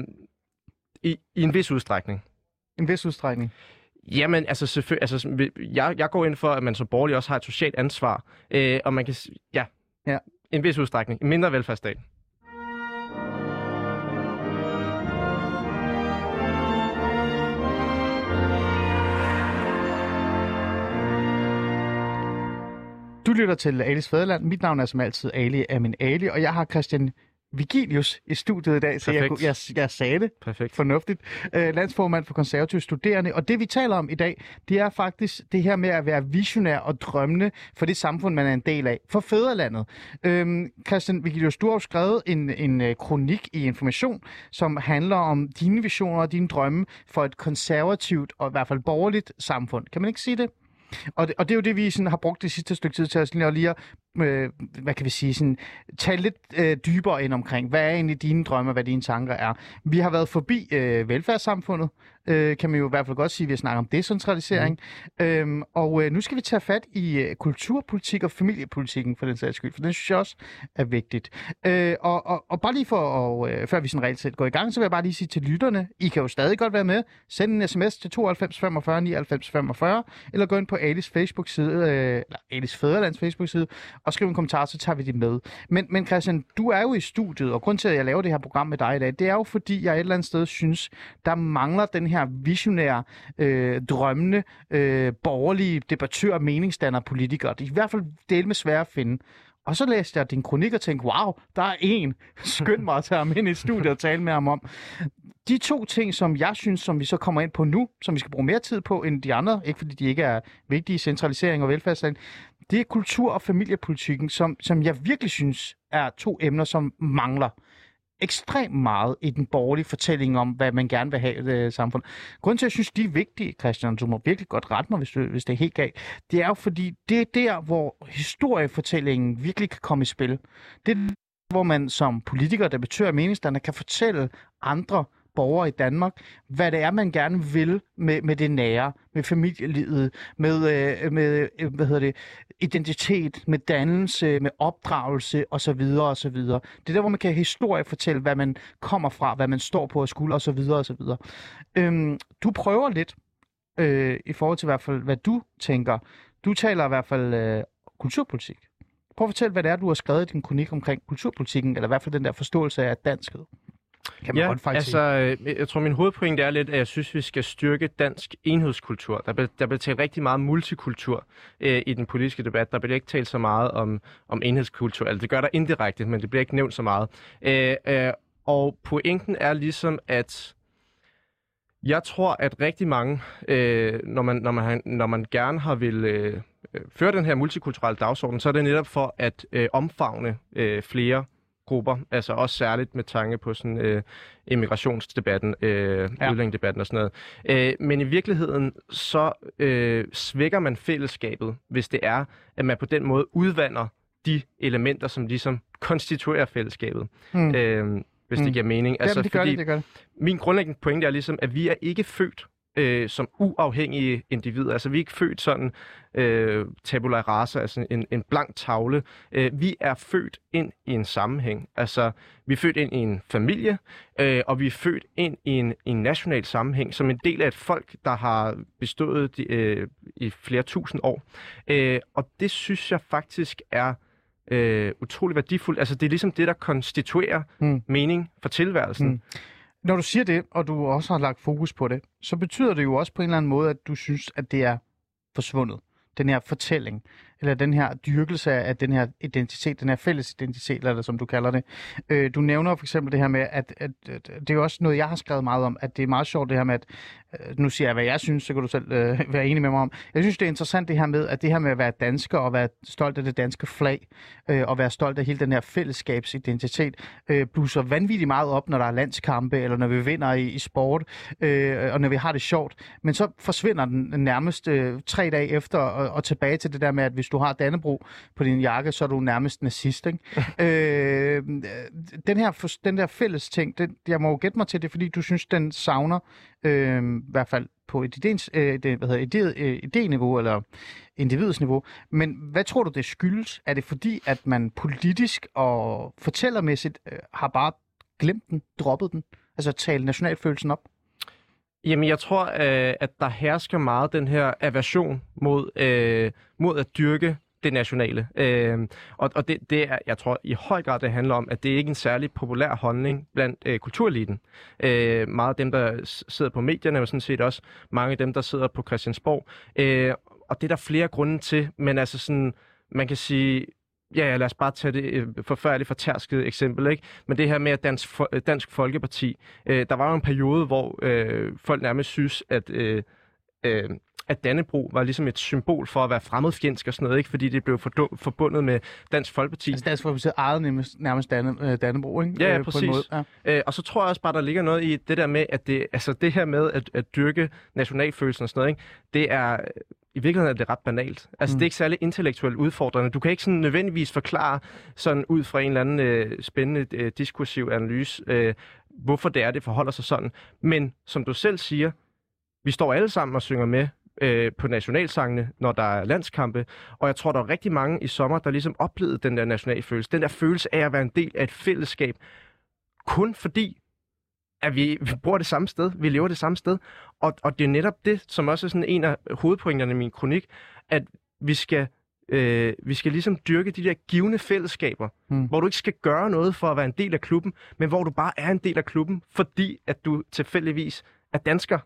i, I en vis udstrækning. En vis udstrækning. Jamen, altså selvfølgelig, altså, jeg, jeg går ind for, at man som borgerlig også har et socialt ansvar, øh, og man kan, ja, Ja. en vis udstrækning, en mindre velfærdsstat. Du lytter til Alis Fæderland. Mit navn er som altid Ali Amin Ali, og jeg har Christian Vigilius i studiet i dag, så jeg, kunne- jeg, jeg sagde det Perfekt. fornuftigt. Øh, landsformand for konservative studerende. Og det vi taler om i dag, det er faktisk det her med at være visionær og drømmende for det samfund, man er en del af. For fædrelandet. Øhm, Christian Vigilius, du har jo skrevet en, en øh, kronik i Information, som handler om dine visioner og dine drømme for et konservativt og i hvert fald borgerligt samfund. Kan man ikke sige det? Og det, og det er jo det, vi sådan har brugt det sidste stykke tid til at lige at, øh, hvad kan vi sige, sådan, tale lidt øh, dybere ind omkring, hvad er egentlig dine drømme, hvad dine tanker er. Vi har været forbi øh, velfærdssamfundet, øh, kan man jo i hvert fald godt sige, at vi har snakket om decentralisering. Mm. Øhm, og øh, nu skal vi tage fat i øh, kulturpolitik og familiepolitikken, for den sags skyld, for den synes jeg også er vigtigt. Øh, og, og, og bare lige for, og, øh, før vi sådan reelt set går i gang, så vil jeg bare lige sige til lytterne, I kan jo stadig godt være med. Send en sms til 92 45 99 45, eller gå ind på Alis Facebook-side, øh, eller Alis Fæderlands Facebook-side, og skriv en kommentar, så tager vi det med. Men, men Christian, du er jo i studiet, og grund til, at jeg laver det her program med dig i dag, det er jo fordi, jeg et eller andet sted synes, der mangler den her visionære, øh, drømmende, øh, borgerlige debattør, meningsdanner, politikere. Det er i hvert fald del med svært at finde. Og så læste jeg din kronik og tænkte, wow, der er en. Skynd mig at tage ham ind i studiet og tale med ham om. De to ting, som jeg synes, som vi så kommer ind på nu, som vi skal bruge mere tid på end de andre, ikke fordi de ikke er vigtige, centralisering og velfærdsland, det er kultur- og familiepolitikken, som, som jeg virkelig synes er to emner, som mangler ekstremt meget i den borgerlige fortælling om, hvad man gerne vil have i det samfund. Grunden til, at jeg synes, de er vigtige, Christian, du må virkelig godt rette mig, hvis, du, hvis det er helt galt, det er jo fordi, det er der, hvor historiefortællingen virkelig kan komme i spil. Det er hvor man som politiker, debattør og meningsdanner kan fortælle andre borgere i Danmark, hvad det er, man gerne vil med, med det nære, med familielivet, med, øh, med øh, hvad hedder det, identitet, med dannelse, med opdragelse osv. osv. Det er der, hvor man kan historie fortælle, hvad man kommer fra, hvad man står på og skuld osv. osv. Øhm, du prøver lidt, øh, i forhold til i hvert fald, hvad du tænker. Du taler i hvert fald øh, kulturpolitik. Prøv at fortælle, hvad det er, du har skrevet i din kronik omkring kulturpolitikken, eller i hvert fald den der forståelse af danskhed. Kan man Ja, godt faktisk altså, øh, jeg tror, min hovedpointe er lidt, at jeg synes, vi skal styrke dansk enhedskultur. Der bliver, der bliver talt rigtig meget multikultur øh, i den politiske debat. Der bliver ikke talt så meget om, om enhedskultur. Altså, det gør der indirekte, men det bliver ikke nævnt så meget. Øh, øh, og pointen er ligesom, at jeg tror, at rigtig mange, øh, når, man, når, man, når man gerne har vil øh, øh, føre den her multikulturelle dagsorden, så er det netop for at øh, omfavne øh, flere grupper, altså også særligt med tanke på sådan øh, immigrationsdebatten, øh, Ja. udlændingedebatten og sådan noget. Øh, men i virkeligheden, så øh, svækker man fællesskabet, hvis det er, at man på den måde udvander de elementer, som ligesom konstituerer fællesskabet. Mm. Øh, hvis Mm. det giver mening. Altså, det gør det, det gør det. Min grundlæggende pointe er ligesom, at vi er ikke født øh, som uafhængige individer. Altså, vi er ikke født sådan øh, tabula rasa, altså en, en blank tavle. Øh, vi er født ind i en sammenhæng. Altså, vi er født ind i en familie, øh, og vi er født ind i en, en national sammenhæng, som en del af et folk, der har bestået de, øh, i flere tusind år. Øh, og det synes jeg faktisk er øh, utrolig værdifuldt. Altså, det er ligesom det, der konstituerer Mm. mening for tilværelsen. Mm. Når du siger det, og du også har lagt fokus på det, så betyder det jo også på en eller anden måde, at du synes, at det er forsvundet. Den her fortælling, eller den her dyrkelse af den her identitet, den her fælles identitet, eller som du kalder det. Øh, du nævner for eksempel det her med, at, at, at det er jo også noget, jeg har skrevet meget om, at det er meget sjovt det her med, at øh, nu siger jeg, hvad jeg synes, så kan du selv øh, være enig med mig om. Jeg synes, det er interessant det her med, at det her med at være dansker og være stolt af det danske flag, øh, og være stolt af hele den her fællesskabsidentitet, øh, blusser vanvittigt meget op, når der er landskampe, eller når vi vinder i, i sport, øh, og når vi har det sjovt. Men så forsvinder den nærmest øh, tre dage efter, og, og tilbage til det der med, at hvis du har Dannebro på din jakke, så er du nærmest nazist. Ikke? øh, den, her, den der fælles ting, den, jeg må jo gætte mig til det, fordi du synes, den savner, øh, i hvert fald på et idéens, øh, det, hvad hedder, idé, øh, idéniveau, eller individets niveau. Men hvad tror du, det skyldes? Er det fordi, at man politisk og fortællermæssigt øh, har bare glemt den, droppet den? Altså tale nationalfølelsen op? Jamen, jeg tror, øh, at der hersker meget den her aversion mod, øh, mod at dyrke det nationale. Øh, og og det, det er, jeg tror i høj grad, det handler om, at det ikke er en særlig populær holdning blandt øh, kultureliten. Øh, meget af dem, der sidder på medierne, og sådan set også mange af dem, der sidder på Christiansborg. Øh, og det er der flere grunde til, men altså sådan, man kan sige, Ja, ja, lad os bare tage det øh, forfærdeligt fortærskede eksempel, ikke? Men det her med, at Dansk, Fo- øh, Dansk Folkeparti, øh, der var jo en periode, hvor øh, folk nærmest synes, at, øh, øh, at Dannebro var ligesom et symbol for at være fremmedfjendsk og sådan noget, ikke? Fordi det blev forbundet med Dansk Folkeparti. Altså Dansk Folkeparti ejede nærmest, nærmest Danne, øh, Dannebro, ikke? Ja, ja, Øh, på en præcis. måde. Ja. Øh, og så tror jeg også bare, der ligger noget i det der med, at det, altså det her med at, at dyrke nationalfølelsen og sådan noget, ikke? det er i virkeligheden er det ret banalt. Altså, Mm. mm. det er ikke særlig intellektuelt udfordrende. Du kan ikke sådan nødvendigvis forklare sådan ud fra en eller anden øh, spændende øh, diskursiv analyse, øh, hvorfor det er, det forholder sig sådan. Men som du selv siger, vi står alle sammen og synger med øh, på nationalsangene, når der er landskampe. Og jeg tror, der er rigtig mange i sommer, der ligesom oplevede den der nationalfølelse. Den der følelse af at være en del af et fællesskab. Kun fordi, at vi, vi bor det samme sted, vi lever det samme sted. Og, og det er netop det, som også er sådan en af hovedpointerne i min kronik, at vi skal, øh, vi skal ligesom dyrke de der givende fællesskaber, Mm. hvor du ikke skal gøre noget for at være en del af klubben, men hvor du bare er en del af klubben, fordi at du tilfældigvis er dansker.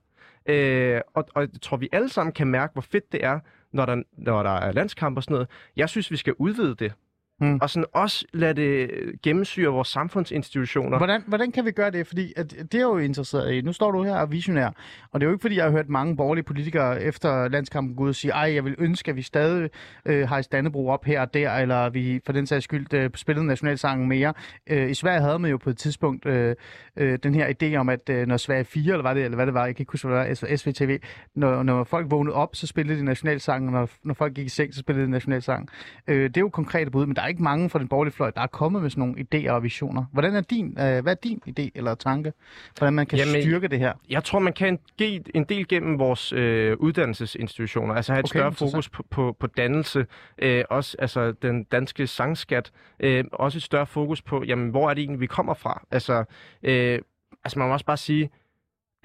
Øh, og, og jeg tror, vi alle sammen kan mærke, hvor fedt det er, når der, når der er landskamp og sådan noget. Jeg synes, vi skal udvide det. Mm. Og sådan også lade det gennemsyre vores samfundsinstitutioner. Hvordan, hvordan kan vi gøre det? Fordi at det er jo interesseret i. Nu står du her og visionær, og det er jo ikke fordi, jeg har hørt mange borgerlige politikere efter landskampen gå ud og sige, ej, jeg vil ønske, at vi stadig øh, har Dannebro op her og der, eller vi for den sags skyld øh, spillede nationalsangen mere. Øh, I Sverige havde man jo på et tidspunkt øh, øh, den her idé om, at øh, når Sverige 4, eller hvad det, eller hvad det var, jeg kan ikke huske, hvad det var, SVTV, når, når folk vågnede op, så spillede de nationalsangen, og når, når folk gik i seng, så spillede de nationalsangen. Øh, det er jo konkrete bud, men der er ikke mange fra den borgerlige fløj, der er kommet med sådan nogle idéer og visioner. Hvordan er din, øh, hvad er din idé eller tanke, hvordan man kan Jamen, styrke det her? Jeg tror, man kan give en del gennem vores øh, uddannelsesinstitutioner. Altså have et Okay, større fokus på, på, på dannelse. Øh, også altså, den danske sangskat. Øh, også et større fokus på, jamen, hvor er det egentlig, vi kommer fra? Altså, øh, altså man må også bare sige,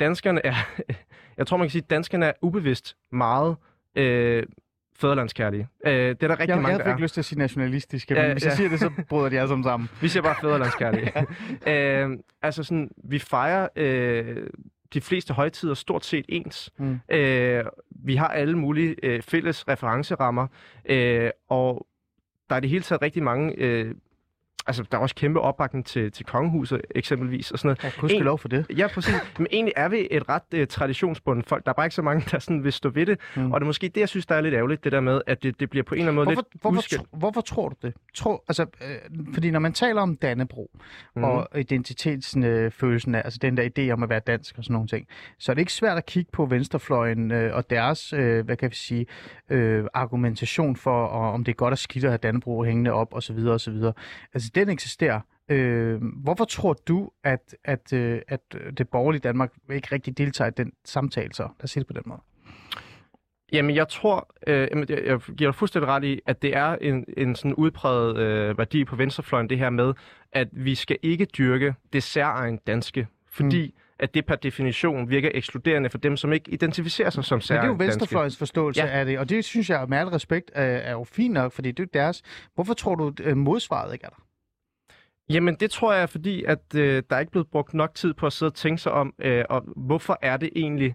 danskerne er... jeg tror, man kan sige, danskerne er ubevidst meget øh, fædrelandskærlige. Øh, det er der rigtig Jeg, mange, jeg fik er. lyst til at sige nationalistiske, Ja, men hvis jeg ja. siger det, så bryder de alle sammen sammen. Vi siger bare fædrelandskærlige. øh, altså sådan, vi fejrer øh, de fleste højtider stort set ens. Mm. Øh, vi har alle mulige øh, fælles referencerammer, øh, og der er det hele taget rigtig mange... Øh, altså, der er også kæmpe opbakning til, til kongehuset eksempelvis og sådan noget. Ja, kunne lov for det. Ja, præcis. Men egentlig er vi et ret uh, traditionsbundet folk. Der er bare ikke så mange, der sådan vil stå ved det. Mm. Og det er måske det, jeg synes, der er lidt ærgerligt, det der med, at det, det bliver på en eller anden måde Hvorfor, lidt hvorfor, udskilt. tro, hvorfor tror du det? Tror, altså, øh, fordi når man taler om Dannebro mm. og identitetsfølelsen af, altså den der idé om at være dansk og sådan nogle ting, så er det ikke svært at kigge på venstrefløjen øh, og deres, øh, hvad kan vi sige, øh, argumentation for, og, om det er godt at skidt at have Dannebro hængende op og så videre og så videre. Altså, den eksisterer. Øh, hvorfor tror du, at, at, øh, at det borgerlige Danmark ikke rigtig deltager i den samtale så? Lad os sige det på den måde. Jamen, jeg tror, øh, jeg, jeg giver dig fuldstændig ret i, at det er en, en sådan udpræget øh, værdi på venstrefløjen, det her med, at vi skal ikke dyrke det særegen danske, fordi mm. at det per definition virker ekskluderende for dem, som ikke identificerer sig som Men det er jo danske. venstrefløjens forståelse Ja. af det, og det synes jeg med al respekt er, er jo fint nok, fordi det er deres. Hvorfor tror du, at modsvaret ikke er der? Jamen, det tror jeg er fordi, at øh, der er ikke blevet brugt nok tid på at sidde og tænke sig om, øh, og hvorfor er det egentlig,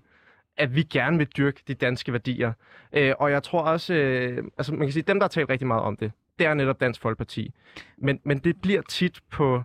at vi gerne vil dyrke de danske værdier. Øh, og jeg tror også, øh, altså man kan sige, dem, der har talt rigtig meget om det, det er netop Dansk Folkeparti. Men, men det bliver tit på...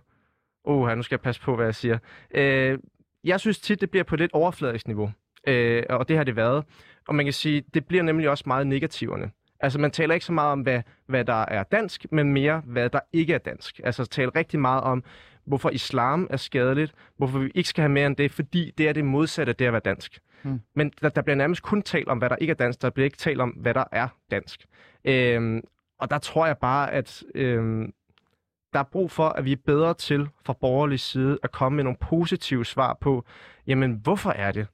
Åh, oh, nu skal jeg passe på, hvad jeg siger. Øh, jeg synes tit, det bliver på et lidt overfladisk niveau. Øh, og det har det været. Og man kan sige, det bliver nemlig også meget negativerne. Altså, man taler ikke så meget om, hvad, hvad der er dansk, men mere, hvad der ikke er dansk. Altså, taler rigtig meget om, hvorfor islam er skadeligt, hvorfor vi ikke skal have mere end det, fordi det er det modsatte af det at være dansk. Mm. Men der, der bliver nærmest kun talt om, hvad der ikke er dansk. Der bliver ikke talt om, hvad der er dansk. Øhm, og der tror jeg bare, at øhm, der er brug for, at vi er bedre til fra borgerlig side at komme med nogle positive svar på, jamen, hvorfor er det?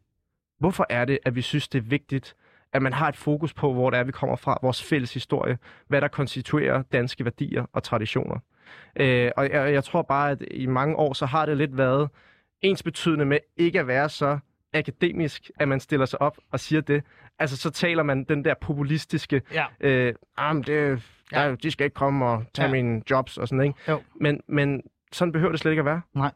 Hvorfor er det, at vi synes, det er vigtigt, at man har et fokus på, hvor det er, vi kommer fra, vores fælles historie, hvad der konstituerer danske værdier og traditioner. Øh, og jeg, jeg tror bare, at i mange år, så har det lidt været ens betydende med ikke at være så akademisk, at man stiller sig op og siger det. Altså, så taler man den der populistiske, Ja. øh, ah, men det, ja. de skal ikke komme og tage Ja. ja. mine jobs og sådan, ikke? Jo. Men, men sådan behøver det slet ikke at være. Nej.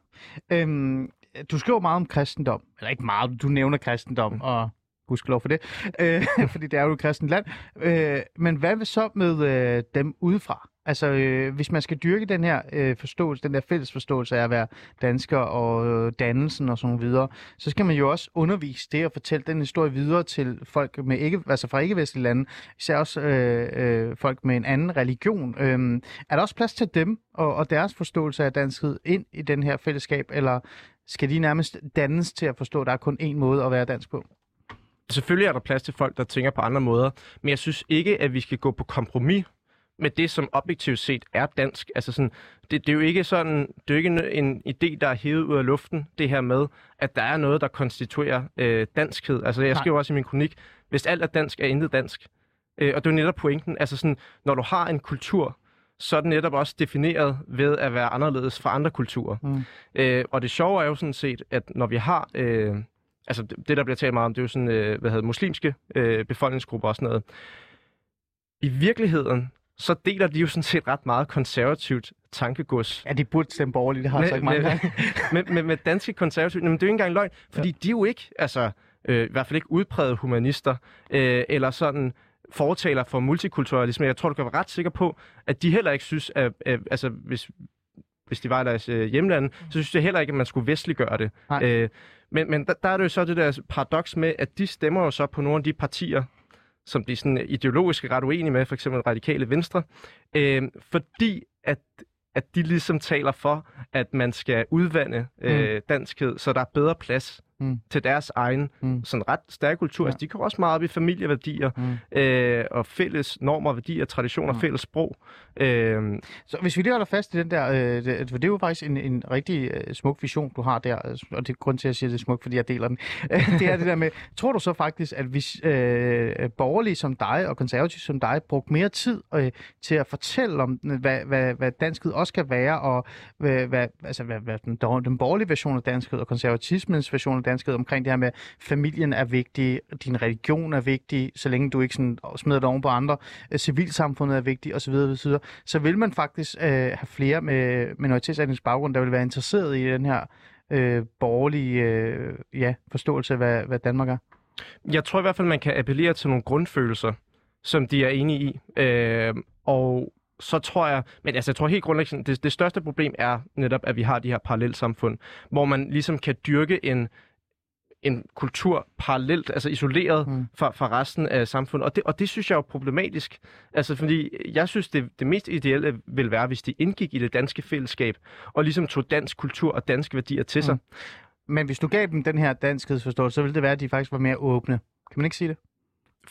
Øhm, du skriver meget om kristendom. Eller ikke meget, du nævner kristendom, mm. og gudskelov for det. Øh, fordi det er jo et kristent land. Øh, men hvad vil så med øh, dem udefra? Altså, øh, hvis man skal dyrke den her øh, forståelse, den der fælles forståelse af at være dansker og øh, dannelsen og sådan videre, så skal man jo også undervise det og fortælle den historie videre til folk med ikke, altså fra ikke-vestlige lande, især også øh, øh, folk med en anden religion. Øh, er der også plads til dem og, og deres forståelse af danskhed ind i den her fællesskab, eller skal de nærmest dannes til at forstå, at der er kun én måde at være dansk på? Selvfølgelig er der plads til folk, der tænker på andre måder, men jeg synes ikke, at vi skal gå på kompromis med det, som objektivt set er dansk. Altså sådan, det, det er jo ikke sådan, det er jo ikke en, idé, der er hævet ud af luften, det her med, at der er noget, der konstituerer øh, danskhed. Altså jeg Nej. skriver også i min kronik, hvis alt er dansk, er intet dansk. Øh, og det er jo netop pointen. Altså sådan, når du har en kultur, så er den netop også defineret ved at være anderledes fra andre kulturer. Mm. Øh, og det sjove er jo sådan set, at når vi har... Øh, altså det, der bliver talt meget om, det er jo sådan, øh, hvad hedder muslimske øh, befolkningsgrupper og sådan noget. I virkeligheden, så deler de jo sådan set ret meget konservativt tankegods. Ja, de burde stemme borgerligt, det har jeg så ikke mange med, med, med, med danske konservative, men det er jo ikke engang løgn, fordi ja. de er jo ikke, altså øh, i hvert fald ikke udpræget humanister, øh, eller sådan fortaler for multikulturalisme. Jeg tror, du kan være ret sikker på, at de heller ikke synes, at, at altså hvis, hvis de var i deres øh, hjemland, så synes jeg heller ikke, at man skulle vestliggøre det. Nej. Øh, men men der, der er det jo så det der paradoks med, at de stemmer jo så på nogle af de partier, som de sådan ideologisk er ret uenige med, for eksempel radikale venstre, øh, fordi at, at de ligesom taler for, at man skal udvande øh, danskhed, så der er bedre plads Mm. til deres egen Mm. sådan ret stærke kultur. Ja. Ja. Altså, de går også meget op i familieværdier Mm. øh, og fælles normer, værdier, traditioner, Mm. fælles sprog. Øh, Så hvis vi lige holder fast i den der, øh, det, for det er jo faktisk en, en rigtig øh, smuk vision, du har der, øh, og det er grund til, at jeg siger, at det er smukt, fordi jeg deler den. det er det der med, tror du så faktisk, at hvis øh, borgerlige som dig og konservative som dig brugte mere tid øh, til at fortælle om, hvad, hvad, hvad danskhed også kan være, og hvad, hvad, altså, hvad, hvad den, den borgerlige version af danskhed og konservatismens version af danskhed omkring det her med, at familien er vigtig, din religion er vigtig, så længe du ikke sådan smider det oven på andre, øh, civilsamfundet er vigtigt osv., osv., så vil man faktisk øh, have flere med minoritetsetnisk baggrund, der vil være interesseret i den her øh, borgerlige øh, ja, forståelse af, hvad, hvad Danmark er. Jeg tror i hvert fald, man kan appellere til nogle grundfølelser, som de er enige i. Øh, og så tror jeg, men altså jeg tror helt grundlæggende, det, det største problem er netop, at vi har de her parallelsamfund, hvor man ligesom kan dyrke en, en kultur parallelt, altså isoleret mm. fra, fra resten af samfundet. Og det, og det synes jeg er jo problematisk. Altså fordi jeg synes, det, det mest ideelle vil være, hvis de indgik i det danske fællesskab, og ligesom tog dansk kultur og danske værdier til sig. Mm. Men hvis du gav dem den her danskhedsforståelse, så ville det være, at de faktisk var mere åbne. Kan man ikke sige det?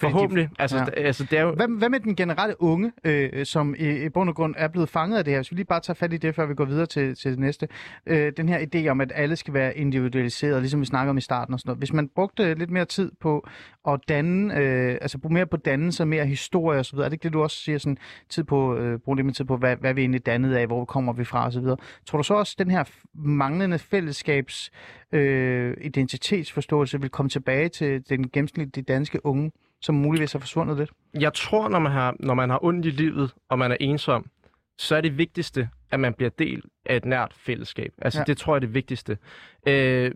Forhåbentlig. Altså, ja. altså, det er jo... hvad, hvad med den generelle unge, øh, som i, i bund og grund er blevet fanget af det her? Hvis vi lige bare tager fat i det, før vi går videre til, til det næste. Øh, den her idé om, at alle skal være individualiseret, ligesom vi snakker om i starten og sådan noget. Hvis man brugte lidt mere tid på at danne, øh, altså mere på dannelse, mere historie og så videre, er det ikke det, du også siger, sådan tid på, øh, bruge lidt mere tid på, hvad, hvad vi egentlig dannet af, hvor kommer vi fra og så videre. Tror du så også, at den her manglende fællesskabs øh, identitetsforståelse vil komme tilbage til den gennemsnitlige danske unge? Som muligvis er forsvundet lidt? Jeg tror, når man har, når man har ondt i livet, og man er ensom, så er det vigtigste, at man bliver del af et nært fællesskab. Altså, ja. det tror jeg er det vigtigste. Øh,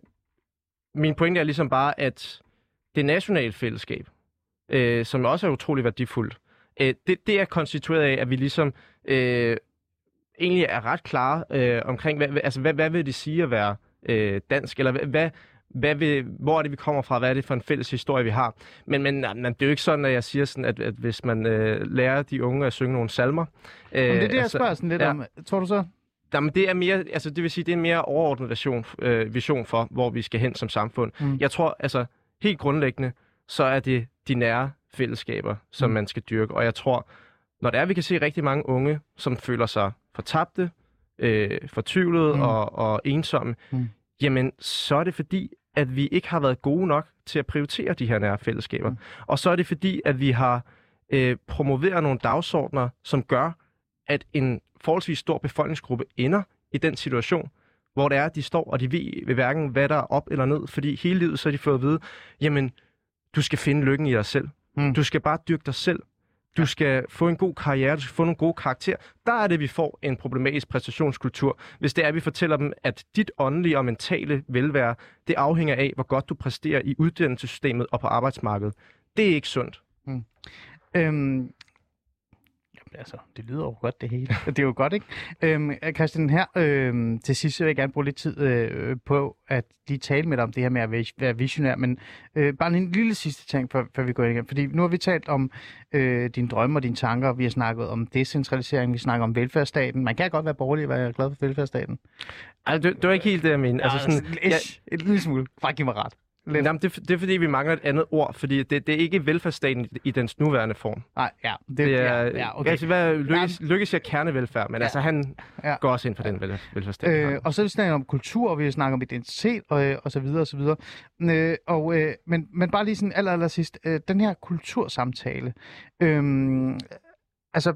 min pointe er ligesom bare, at det nationale fællesskab, øh, som også er utrolig værdifuldt, øh, det, det er konstitueret af, at vi ligesom øh, egentlig er ret klare øh, omkring, hvad, altså, hvad, hvad vil det sige at være øh, dansk, eller hvad, hvad, vi, hvor er det, vi kommer fra? Hvad er det for en fælles historie, vi har? Men, men, men det er jo ikke sådan, at jeg siger, sådan, at, at hvis man øh, lærer de unge at synge nogle salmer... Øh, men det er det, jeg altså, spørger sådan lidt ja, om. Tror du så? Jamen, det er mere, altså det vil sige, det er en mere overordnet vision, øh, vision for, hvor vi skal hen som samfund. Mm. Jeg tror, altså helt grundlæggende, så er det de nære fællesskaber, som mm. man skal dyrke. Og jeg tror, når det er, vi kan se rigtig mange unge, som føler sig fortabte, øh, fortvivlede mm. og, og ensomme, mm. jamen så er det fordi, at vi ikke har været gode nok til at prioritere de her nære fællesskaber. Mm. Og så er det fordi, at vi har øh, promoveret nogle dagsordner, som gør, at en forholdsvis stor befolkningsgruppe ender i den situation, hvor det er, at de står, og de ved, ved hverken, hvad der er op eller ned, fordi hele livet så har de fået at vide, jamen, du skal finde lykken i dig selv. Mm. Du skal bare dyrke dig selv. Du skal få en god karriere, du skal få nogle gode karakterer. Der er det, vi får en problematisk præstationskultur. Hvis det er, at vi fortæller dem, at dit åndelige og mentale velvære, det afhænger af, hvor godt du præsterer i uddannelsessystemet og på arbejdsmarkedet. Det er ikke sundt. Mm. Øhm, altså, det lyder jo godt det hele. det er jo godt, ikke? Øhm, Christian, her øhm, til sidst vil jeg gerne bruge lidt tid øh, på at de tale med dig om det her med at være visionær, men øh, bare en lille sidste ting, før, før vi går ind igen. Fordi nu har vi talt om øh, dine drømme og dine tanker, vi har snakket om decentralisering, vi snakker om velfærdsstaten. Man kan godt være borgerlig og være glad for velfærdsstaten. Altså, det, det var ikke helt det, jeg mener. Altså, sådan, altså, ja, et lille smule. Bare giv mig ret. Lidt. Jamen, det, det er fordi, vi mangler et andet ord, fordi det, det er ikke velfærdsstaten i, dens nuværende form. Nej, ja. Det, det er, ja, ja, okay. Altså, hvad, lykkes, lykkes jeg kernevelfærd, men ja. altså, han ja. går også ind for den vel, velfærdsstat. Øh, og så snakker vi om kultur, og vi snakker om identitet, og, øh, og så videre, og så videre. Øh, og, øh, men, men bare lige sådan aller, aller sidst, øh, den her kultursamtale, øh, altså,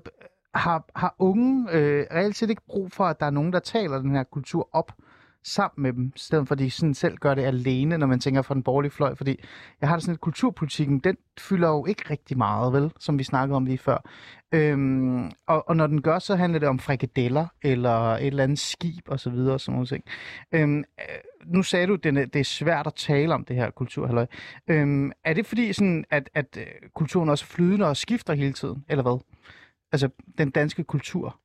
har, har unge øh, reelt set ikke brug for, at der er nogen, der taler den her kultur op? Sammen med dem, i stedet for at de sådan selv gør det alene, når man tænker fra den borgerlige fløj. Fordi jeg har det sådan, at kulturpolitikken, den fylder jo ikke rigtig meget, vel, som vi snakkede om lige før. Øhm, og, og når den gør, så handler det om frikadeller, eller et eller andet skib, og så videre, og sådan nogle ting. Øhm, øh, nu sagde du, at det er svært at tale om det her kulturhalløj. Øhm, er det fordi, sådan, at, at øh, kulturen også flyder og skifter hele tiden, eller hvad? Altså, den danske kultur.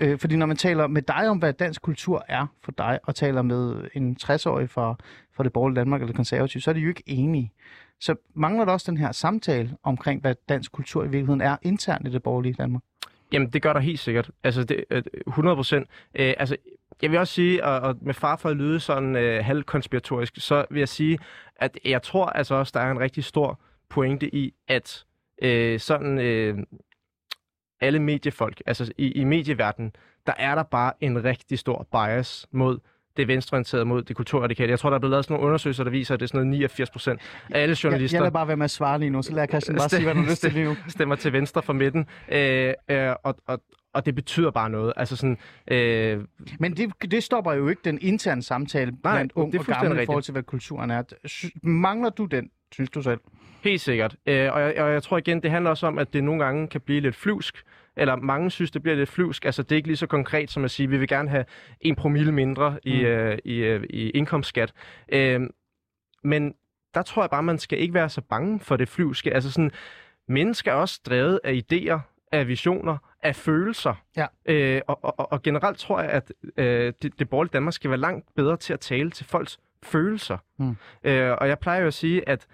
Øh, fordi når man taler med dig om, hvad dansk kultur er for dig, og taler med en 60-årig fra, fra det borgerlige Danmark eller konservativ, så er de jo ikke enige. Så mangler der også den her samtale omkring, hvad dansk kultur i virkeligheden er internt i det borgerlige Danmark? Jamen, det gør der helt sikkert. Altså, det, øh, 100 procent. Øh, altså, jeg vil også sige, og, og med far for at lyde sådan øh, halvkonspiratorisk, så vil jeg sige, at jeg tror altså også, der er en rigtig stor pointe i, at øh, sådan øh, alle mediefolk, altså i, i medieverdenen, der er der bare en rigtig stor bias mod det venstreorienterede mod det kulturradikale. Jeg tror, der er blevet lavet sådan nogle undersøgelser, der viser, at det er sådan noget 89 procent af alle Jeg, journalister jeg lader bare være med at svare lige nu, så lader Christian bare sige, hvad du lyst til lige nu. stemmer til venstre for midten. Øh, øh, og, og, og det betyder bare noget. Altså sådan, øh, Men det, det stopper jo ikke den interne samtale Nej, blandt ung det er og gammel i forhold til, hvad kulturen er. Mangler du den, synes du selv? Helt sikkert. Øh, og, jeg, og jeg tror igen, det handler også om, at det nogle gange kan blive lidt flyvsk. Eller mange synes, det bliver lidt flyvsk. Altså, det er ikke lige så konkret som at sige, at vi vil gerne have en promille mindre i, Mm. øh, i, øh, i indkomstskat. Øh, men der tror jeg bare, man skal ikke være så bange for det flyvske. Altså sådan, mennesker er også drevet af idéer, af visioner, af følelser. Ja. Øh, og, og, og generelt tror jeg, at øh, det, det borgerlige Danmark skal være langt bedre til at tale til folks følelser. Mm. Øh, og jeg plejer jo at sige, at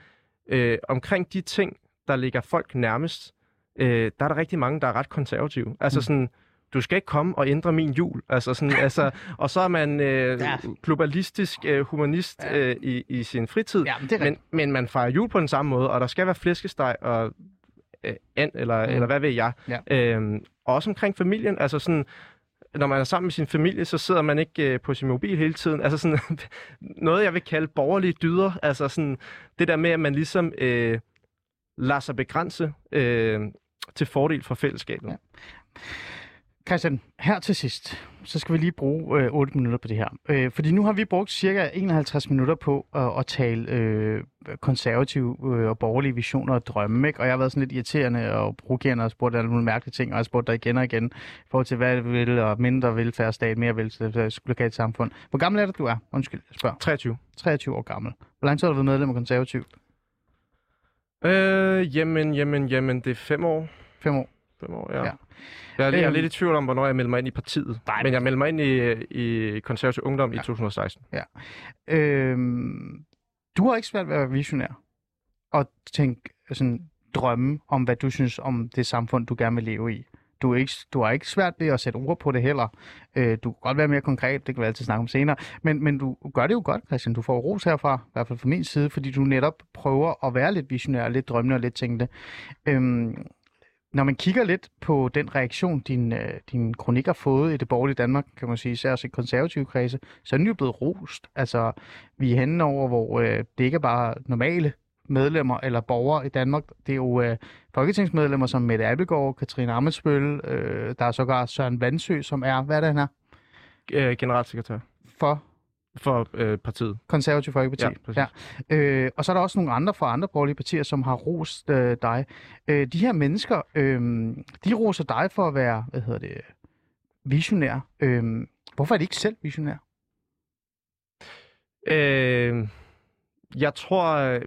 øh, omkring de ting, der ligger folk nærmest, øh, der er der rigtig mange, der er ret konservative. Altså Mm. sådan, du skal ikke komme og ændre min jul. Altså sådan, altså, og så er man øh, Ja. globalistisk øh, humanist Ja. øh, i, i sin fritid. Ja, men men, men man fejrer jul på den samme måde, og der skal være flæskesteg og øh, and, eller, mm. eller hvad ved jeg. Ja. Øhm, og også omkring familien. Altså sådan, når man er sammen med sin familie, så sidder man ikke øh, på sin mobil hele tiden. Altså sådan, noget, jeg vil kalde borgerlige dyder. Altså sådan, det der med, at man ligesom øh, lader sig begrænse øh, til fordel for fællesskabet. Ja. Christian, her til sidst, så skal vi lige bruge øh, 8 minutter på det her. Øh, fordi nu har vi brugt cirka 51 minutter på at, at tale øh, konservative øh, og borgerlige visioner og drømme, ikke? Og jeg har været sådan lidt irriterende og provokerende og spurgt alle mulige mærkelige ting, og jeg har spurgt dig igen og igen i forhold til, hvad du vil, og mindre velfærdsstat, mere velfærd, lokalt samfund. Hvor gammel er det, du er? Undskyld, jeg spørger. 23. 23 år gammel. Hvor lang tid har du været medlem af konservativ? Øh, jamen, jamen, jamen, det er fem år. 5 år. Fem år, ja. Ja. ja. Jeg er, jeg er Øhm. lidt i tvivl om, hvornår jeg melder mig ind i partiet. Nej, men jeg melder mig ind i, i konservativ ungdom Ja. i 2016. Øhm, du har ikke svært ved at være visionær og tænke sådan drømme om, hvad du synes om det samfund, du gerne vil leve i. Du, er ikke, du har ikke svært ved at sætte ord på det heller. Øh, du kan godt være mere konkret, det kan vi altid snakke om senere. Men, men du gør det jo godt, Christian. Du får ros herfra, i hvert fald fra min side, fordi du netop prøver at være lidt visionær, lidt drømmende og lidt tænkende. Øhm, når man kigger lidt på den reaktion, din, øh, din kronik har fået i det borgerlige Danmark, kan man sige, især i konservative kredse, så er den jo blevet rost. Altså, vi er henne over, hvor øh, det ikke er bare normale medlemmer eller borgere i Danmark. Det er jo øh, folketingsmedlemmer som Mette Abelgaard, Katrine Amensbøl, øh, der er sågar Søren Vandsø, som er, hvad er det, han er, Øh, generalsekretær for for øh, partiet. Konservativ Folkeparti. Ja, præcis. Ja. Øh, og så er der også nogle andre fra andre borgerlige partier, som har rost øh, dig. Øh, de her mennesker, øh, de roser dig for at være, hvad hedder det, visionær. Øh, hvorfor er de ikke selv visionær? Øh, jeg tror,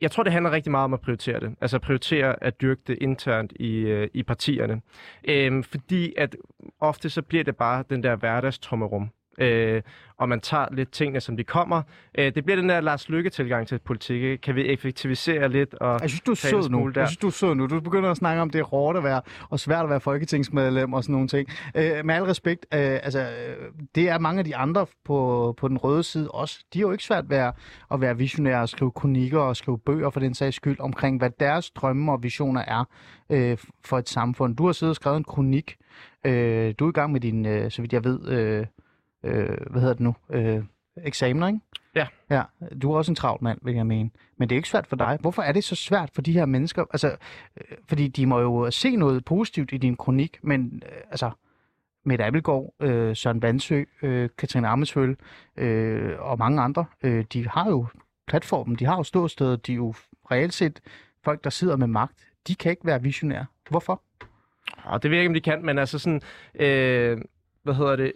jeg tror, det handler rigtig meget om at prioritere det. Altså prioritere at dyrke det internt i, øh, i partierne. Øh, fordi at ofte så bliver det bare den der hverdagstrummerum. Øh, og man tager lidt tingene, som de kommer. Øh, det bliver den der Lars Lykke-tilgang til politik. Ikke? Kan vi effektivisere lidt? Og Jeg synes, du er sød nu. der. Jeg synes, du er sød nu. Du begynder at snakke om, det er hårdt at være, og svært at være folketingsmedlem og sådan nogle ting. Øh, med al respekt, øh, altså, øh, det er mange af de andre på, på den røde side også. De er jo ikke svært ved at, at være visionære og skrive kronikker og skrive bøger for den sags skyld omkring, hvad deres drømme og visioner er øh, for et samfund. Du har siddet og skrevet en kronik. Øh, du er i gang med din, øh, så vidt jeg ved, øh, øh, hvad hedder det nu? Øh, eksamener, ikke? Ja. Ja, du er også en travl mand, vil jeg mene. Men det er ikke svært for dig. Hvorfor er det så svært for de her mennesker? Altså, øh, fordi de må jo se noget positivt i din kronik, men øh, altså, Mette Abelgaard, øh, Søren Vandsø, øh, Katrine Amesføl øh, og mange andre, øh, de har jo platformen, de har jo ståstedet, de er jo reelt set folk, der sidder med magt. De kan ikke være visionære. Hvorfor? Og det ved jeg ikke, om de kan, men altså sådan, øh, hvad hedder det,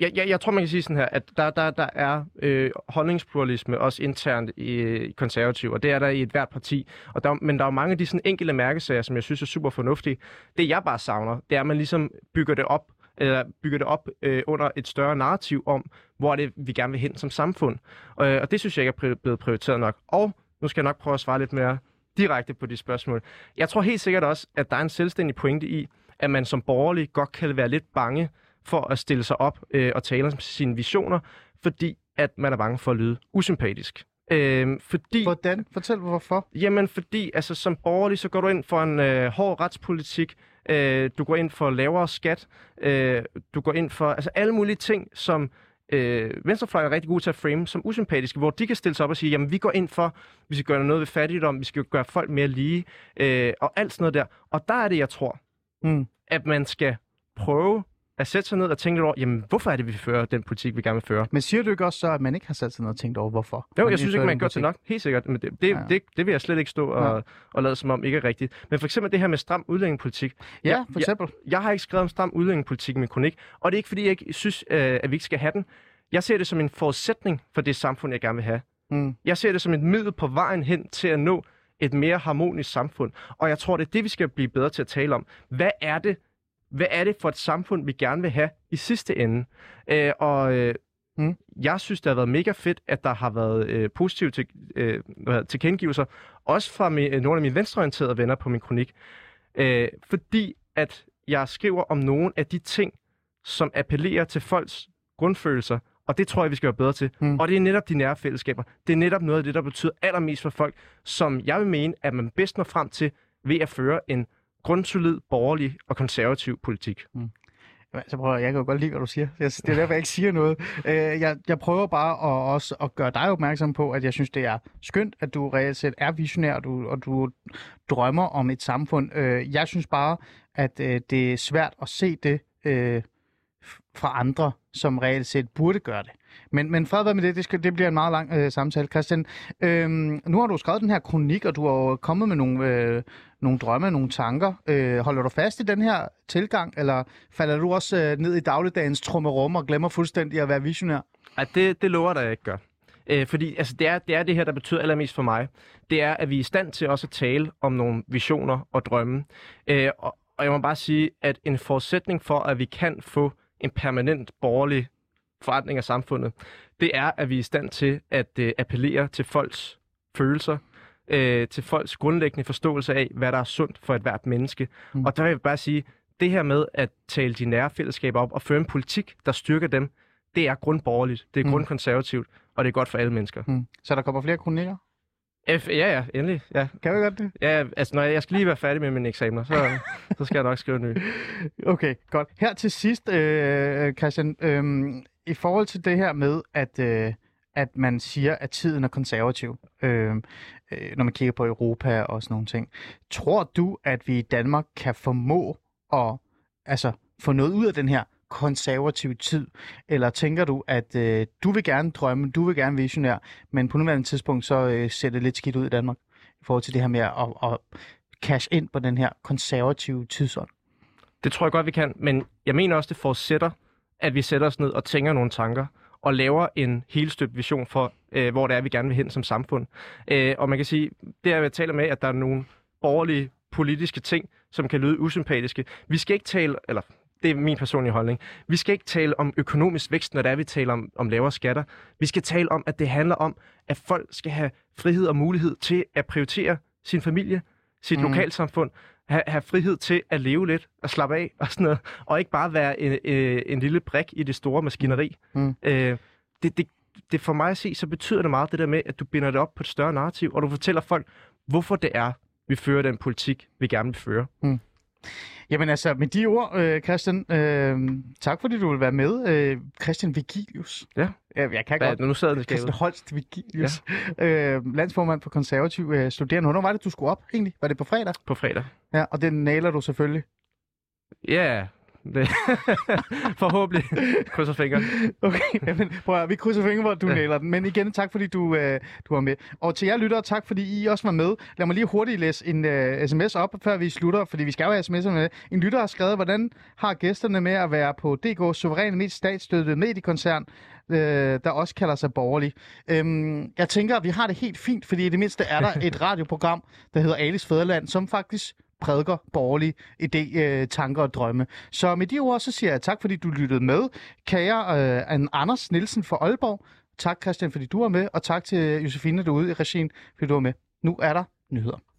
jeg, jeg, jeg tror, man kan sige sådan her, at der, der, der er øh, holdningspluralisme også internt i, i konservativ, og det er der i et hvert parti. Og der, men der er jo mange af de sådan enkelte mærkesager, som jeg synes er super fornuftige. Det jeg bare savner, det er, at man ligesom bygger det op, eller bygger det op øh, under et større narrativ om, hvor det vi gerne vil hen som samfund. Øh, og det synes jeg ikke er blevet prioriteret nok. Og nu skal jeg nok prøve at svare lidt mere direkte på de spørgsmål. Jeg tror helt sikkert også, at der er en selvstændig pointe i, at man som borgerlig godt kan være lidt bange for at stille sig op øh, og tale om sine visioner, fordi at man er bange for at lyde usympatisk. Øh, fordi, Hvordan? Fortæl mig, hvorfor. jamen fordi altså, som borgerlig, så går du ind for en øh, hård retspolitik, øh, du går ind for lavere skat, øh, du går ind for altså, alle mulige ting, som øh, venstrefløjen er rigtig gode til at frame som usympatiske, hvor de kan stille sig op og sige, jamen vi går ind for, vi skal gøre noget ved fattigdom, vi skal gøre folk mere lige, øh, og alt sådan noget der. Og der er det, jeg tror, Mm. at man skal prøve at sætte sig ned og tænke lidt over, jamen hvorfor er det, vi fører den politik, vi gerne vil føre? Men siger du ikke også så, at man ikke har sat sig ned og tænkt over, hvorfor? Jo, man jeg synes ikke, man gør til nok. Helt sikkert. Men det, det, Ja. ja. det, det vil jeg slet ikke stå og, og lade som om ikke er rigtigt. Men for eksempel det her med stram udlændingepolitik. Ja, Jeg- for eksempel. Jeg har ikke skrevet om stram udlændingepolitik i min kronik, og det er ikke, fordi jeg ikke synes, øh, at vi ikke skal have den. Jeg ser det som en forudsætning for det samfund, jeg gerne vil have. Mm. Jeg ser det som et middel på vejen hen til at nå et mere harmonisk samfund. Og jeg tror, det er det, vi skal blive bedre til at tale om. Hvad er det, hvad er det for et samfund, vi gerne vil have i sidste ende? Øh, og øh, Mm. jeg synes, det har været mega fedt, at der har været øh, positive til, øh, tilkendegivelser, også fra mi, øh, nogle af mine venstreorienterede venner på min kronik. Øh, fordi at jeg skriver om nogle af de ting, som appellerer til folks grundfølelser, og det tror jeg, vi skal være bedre til. Mm. Og det er netop de nære fællesskaber. Det er netop noget af det, der betyder allermest for folk, som jeg vil mene, at man bedst når frem til ved at føre en grundsolid, borgerlig og konservativ politik. Mm. Jamen, altså, så prøver jeg, jeg kan jo godt lide, hvad du siger. Jeg, det er derfor, jeg ikke siger noget. Øh, jeg, jeg prøver bare at, også at gøre dig opmærksom på, at jeg synes, det er skønt, at du reelt set er visionær, og du, og du drømmer om et samfund. Øh, jeg synes bare, at øh, det er svært at se det øh, fra andre, som reelt set burde gøre det. Men, men fred være med det, det, skal, det bliver en meget lang øh, samtale. Christian, øh, nu har du skrevet den her kronik, og du har jo kommet med nogle, øh, nogle drømme, nogle tanker. Øh, holder du fast i den her tilgang, eller falder du også øh, ned i dagligdagens trummerum og glemmer fuldstændig at være visionær? Ja, det, det lover dig, jeg ikke gør. Øh, fordi altså, det, er, det er det her, der betyder allermest for mig. Det er, at vi er i stand til også at tale om nogle visioner og drømme. Øh, og, og jeg må bare sige, at en forudsætning for, at vi kan få en permanent borgerlig forandring af samfundet, det er, at vi er i stand til at øh, appellere til folks følelser, øh, til folks grundlæggende forståelse af, hvad der er sundt for et hvert menneske. Mm. Mm. Og der vil jeg bare sige, det her med at tale de nære fællesskaber op og føre en politik, der styrker dem, det er grundborgerligt, det er Mm. mm. grundkonservativt, og det er godt for alle mennesker. Hmm. Så der kommer flere kronikker? F, ja, ja, endelig. Ja, Kan vi godt det? ja altså, når jeg, jeg skal lige være færdig med mine eksamener, så, så skal jeg nok skrive en ny. Okay, godt. Her til sidst, øh, Christian, øh, i forhold til det her med, at, øh, at man siger, at tiden er konservativ, øh, øh, når man kigger på Europa og sådan nogle ting. Tror du, at vi i Danmark kan formå at altså, få noget ud af den her konservative tid? Eller tænker du, at øh, du vil gerne drømme, du vil gerne visionær, men på nuværende tidspunkt så øh, ser det lidt skidt ud i Danmark i forhold til det her med at, at cash ind på den her konservative tidsånd? Det tror jeg godt, vi kan, men jeg mener også, det forudsætter, at vi sætter os ned og tænker nogle tanker, og laver en helstøbt vision for, øh, hvor det er, vi gerne vil hen som samfund. Øh, og man kan sige, det er, jeg taler med, at der er nogle borgerlige politiske ting, som kan lyde usympatiske. Vi skal ikke tale, eller det er min personlige holdning, vi skal ikke tale om økonomisk vækst, når det er, vi taler om, om lavere skatter. Vi skal tale om, at det handler om, at folk skal have frihed og mulighed til at prioritere sin familie, sit Mm. lokalsamfund, have, have frihed til at leve lidt og slappe af og sådan noget, og ikke bare være en, en, en lille brik i det store maskineri. Mm. Øh, det, det, det for mig at se, så betyder det meget det der med, at du binder det op på et større narrativ, og du fortæller folk, hvorfor det er, vi fører den politik, vi gerne vil føre. Jamen altså, med de ord, øh, Christian, øh, tak fordi du vil være med. Øh, Christian Vigilius. Ja. Jeg, jeg kan Hvad, godt. nu sidder den i Christian. Holst Vigilius. Ja. Øh, landsformand for konservativ øh, studerende. Hvornår var det, du skulle op egentlig? Var det på fredag? På fredag. Ja, og den nailer du selvfølgelig. Ja, det... forhåbentlig. Krydser fingre. Okay, jamen, prøv at, vi krydser fingre at du ja. Nailer den. Men igen, tak fordi du, øh, du var med. Og til jer lyttere, tak fordi I også var med. Lad mig lige hurtigt læse en øh, sms op, før vi slutter, fordi vi skal jo have sms'er med. En lytter har skrevet, hvordan har gæsterne med at være på DK suveræn mest statsstøttede mediekoncern, øh, der også kalder sig borgerlig. Øhm, jeg tænker, at vi har det helt fint, fordi i det mindste er der et radioprogram, der hedder Alice Fæderland, som faktisk prædiker borgerlige idé, øh, tanker og drømme. Så med de ord, så siger jeg tak, fordi du lyttede med. Kære øh, Anders Nielsen fra Aalborg. Tak, Christian, fordi du var med. Og tak til Josefine derude i regien, fordi du var med. Nu er der nyheder.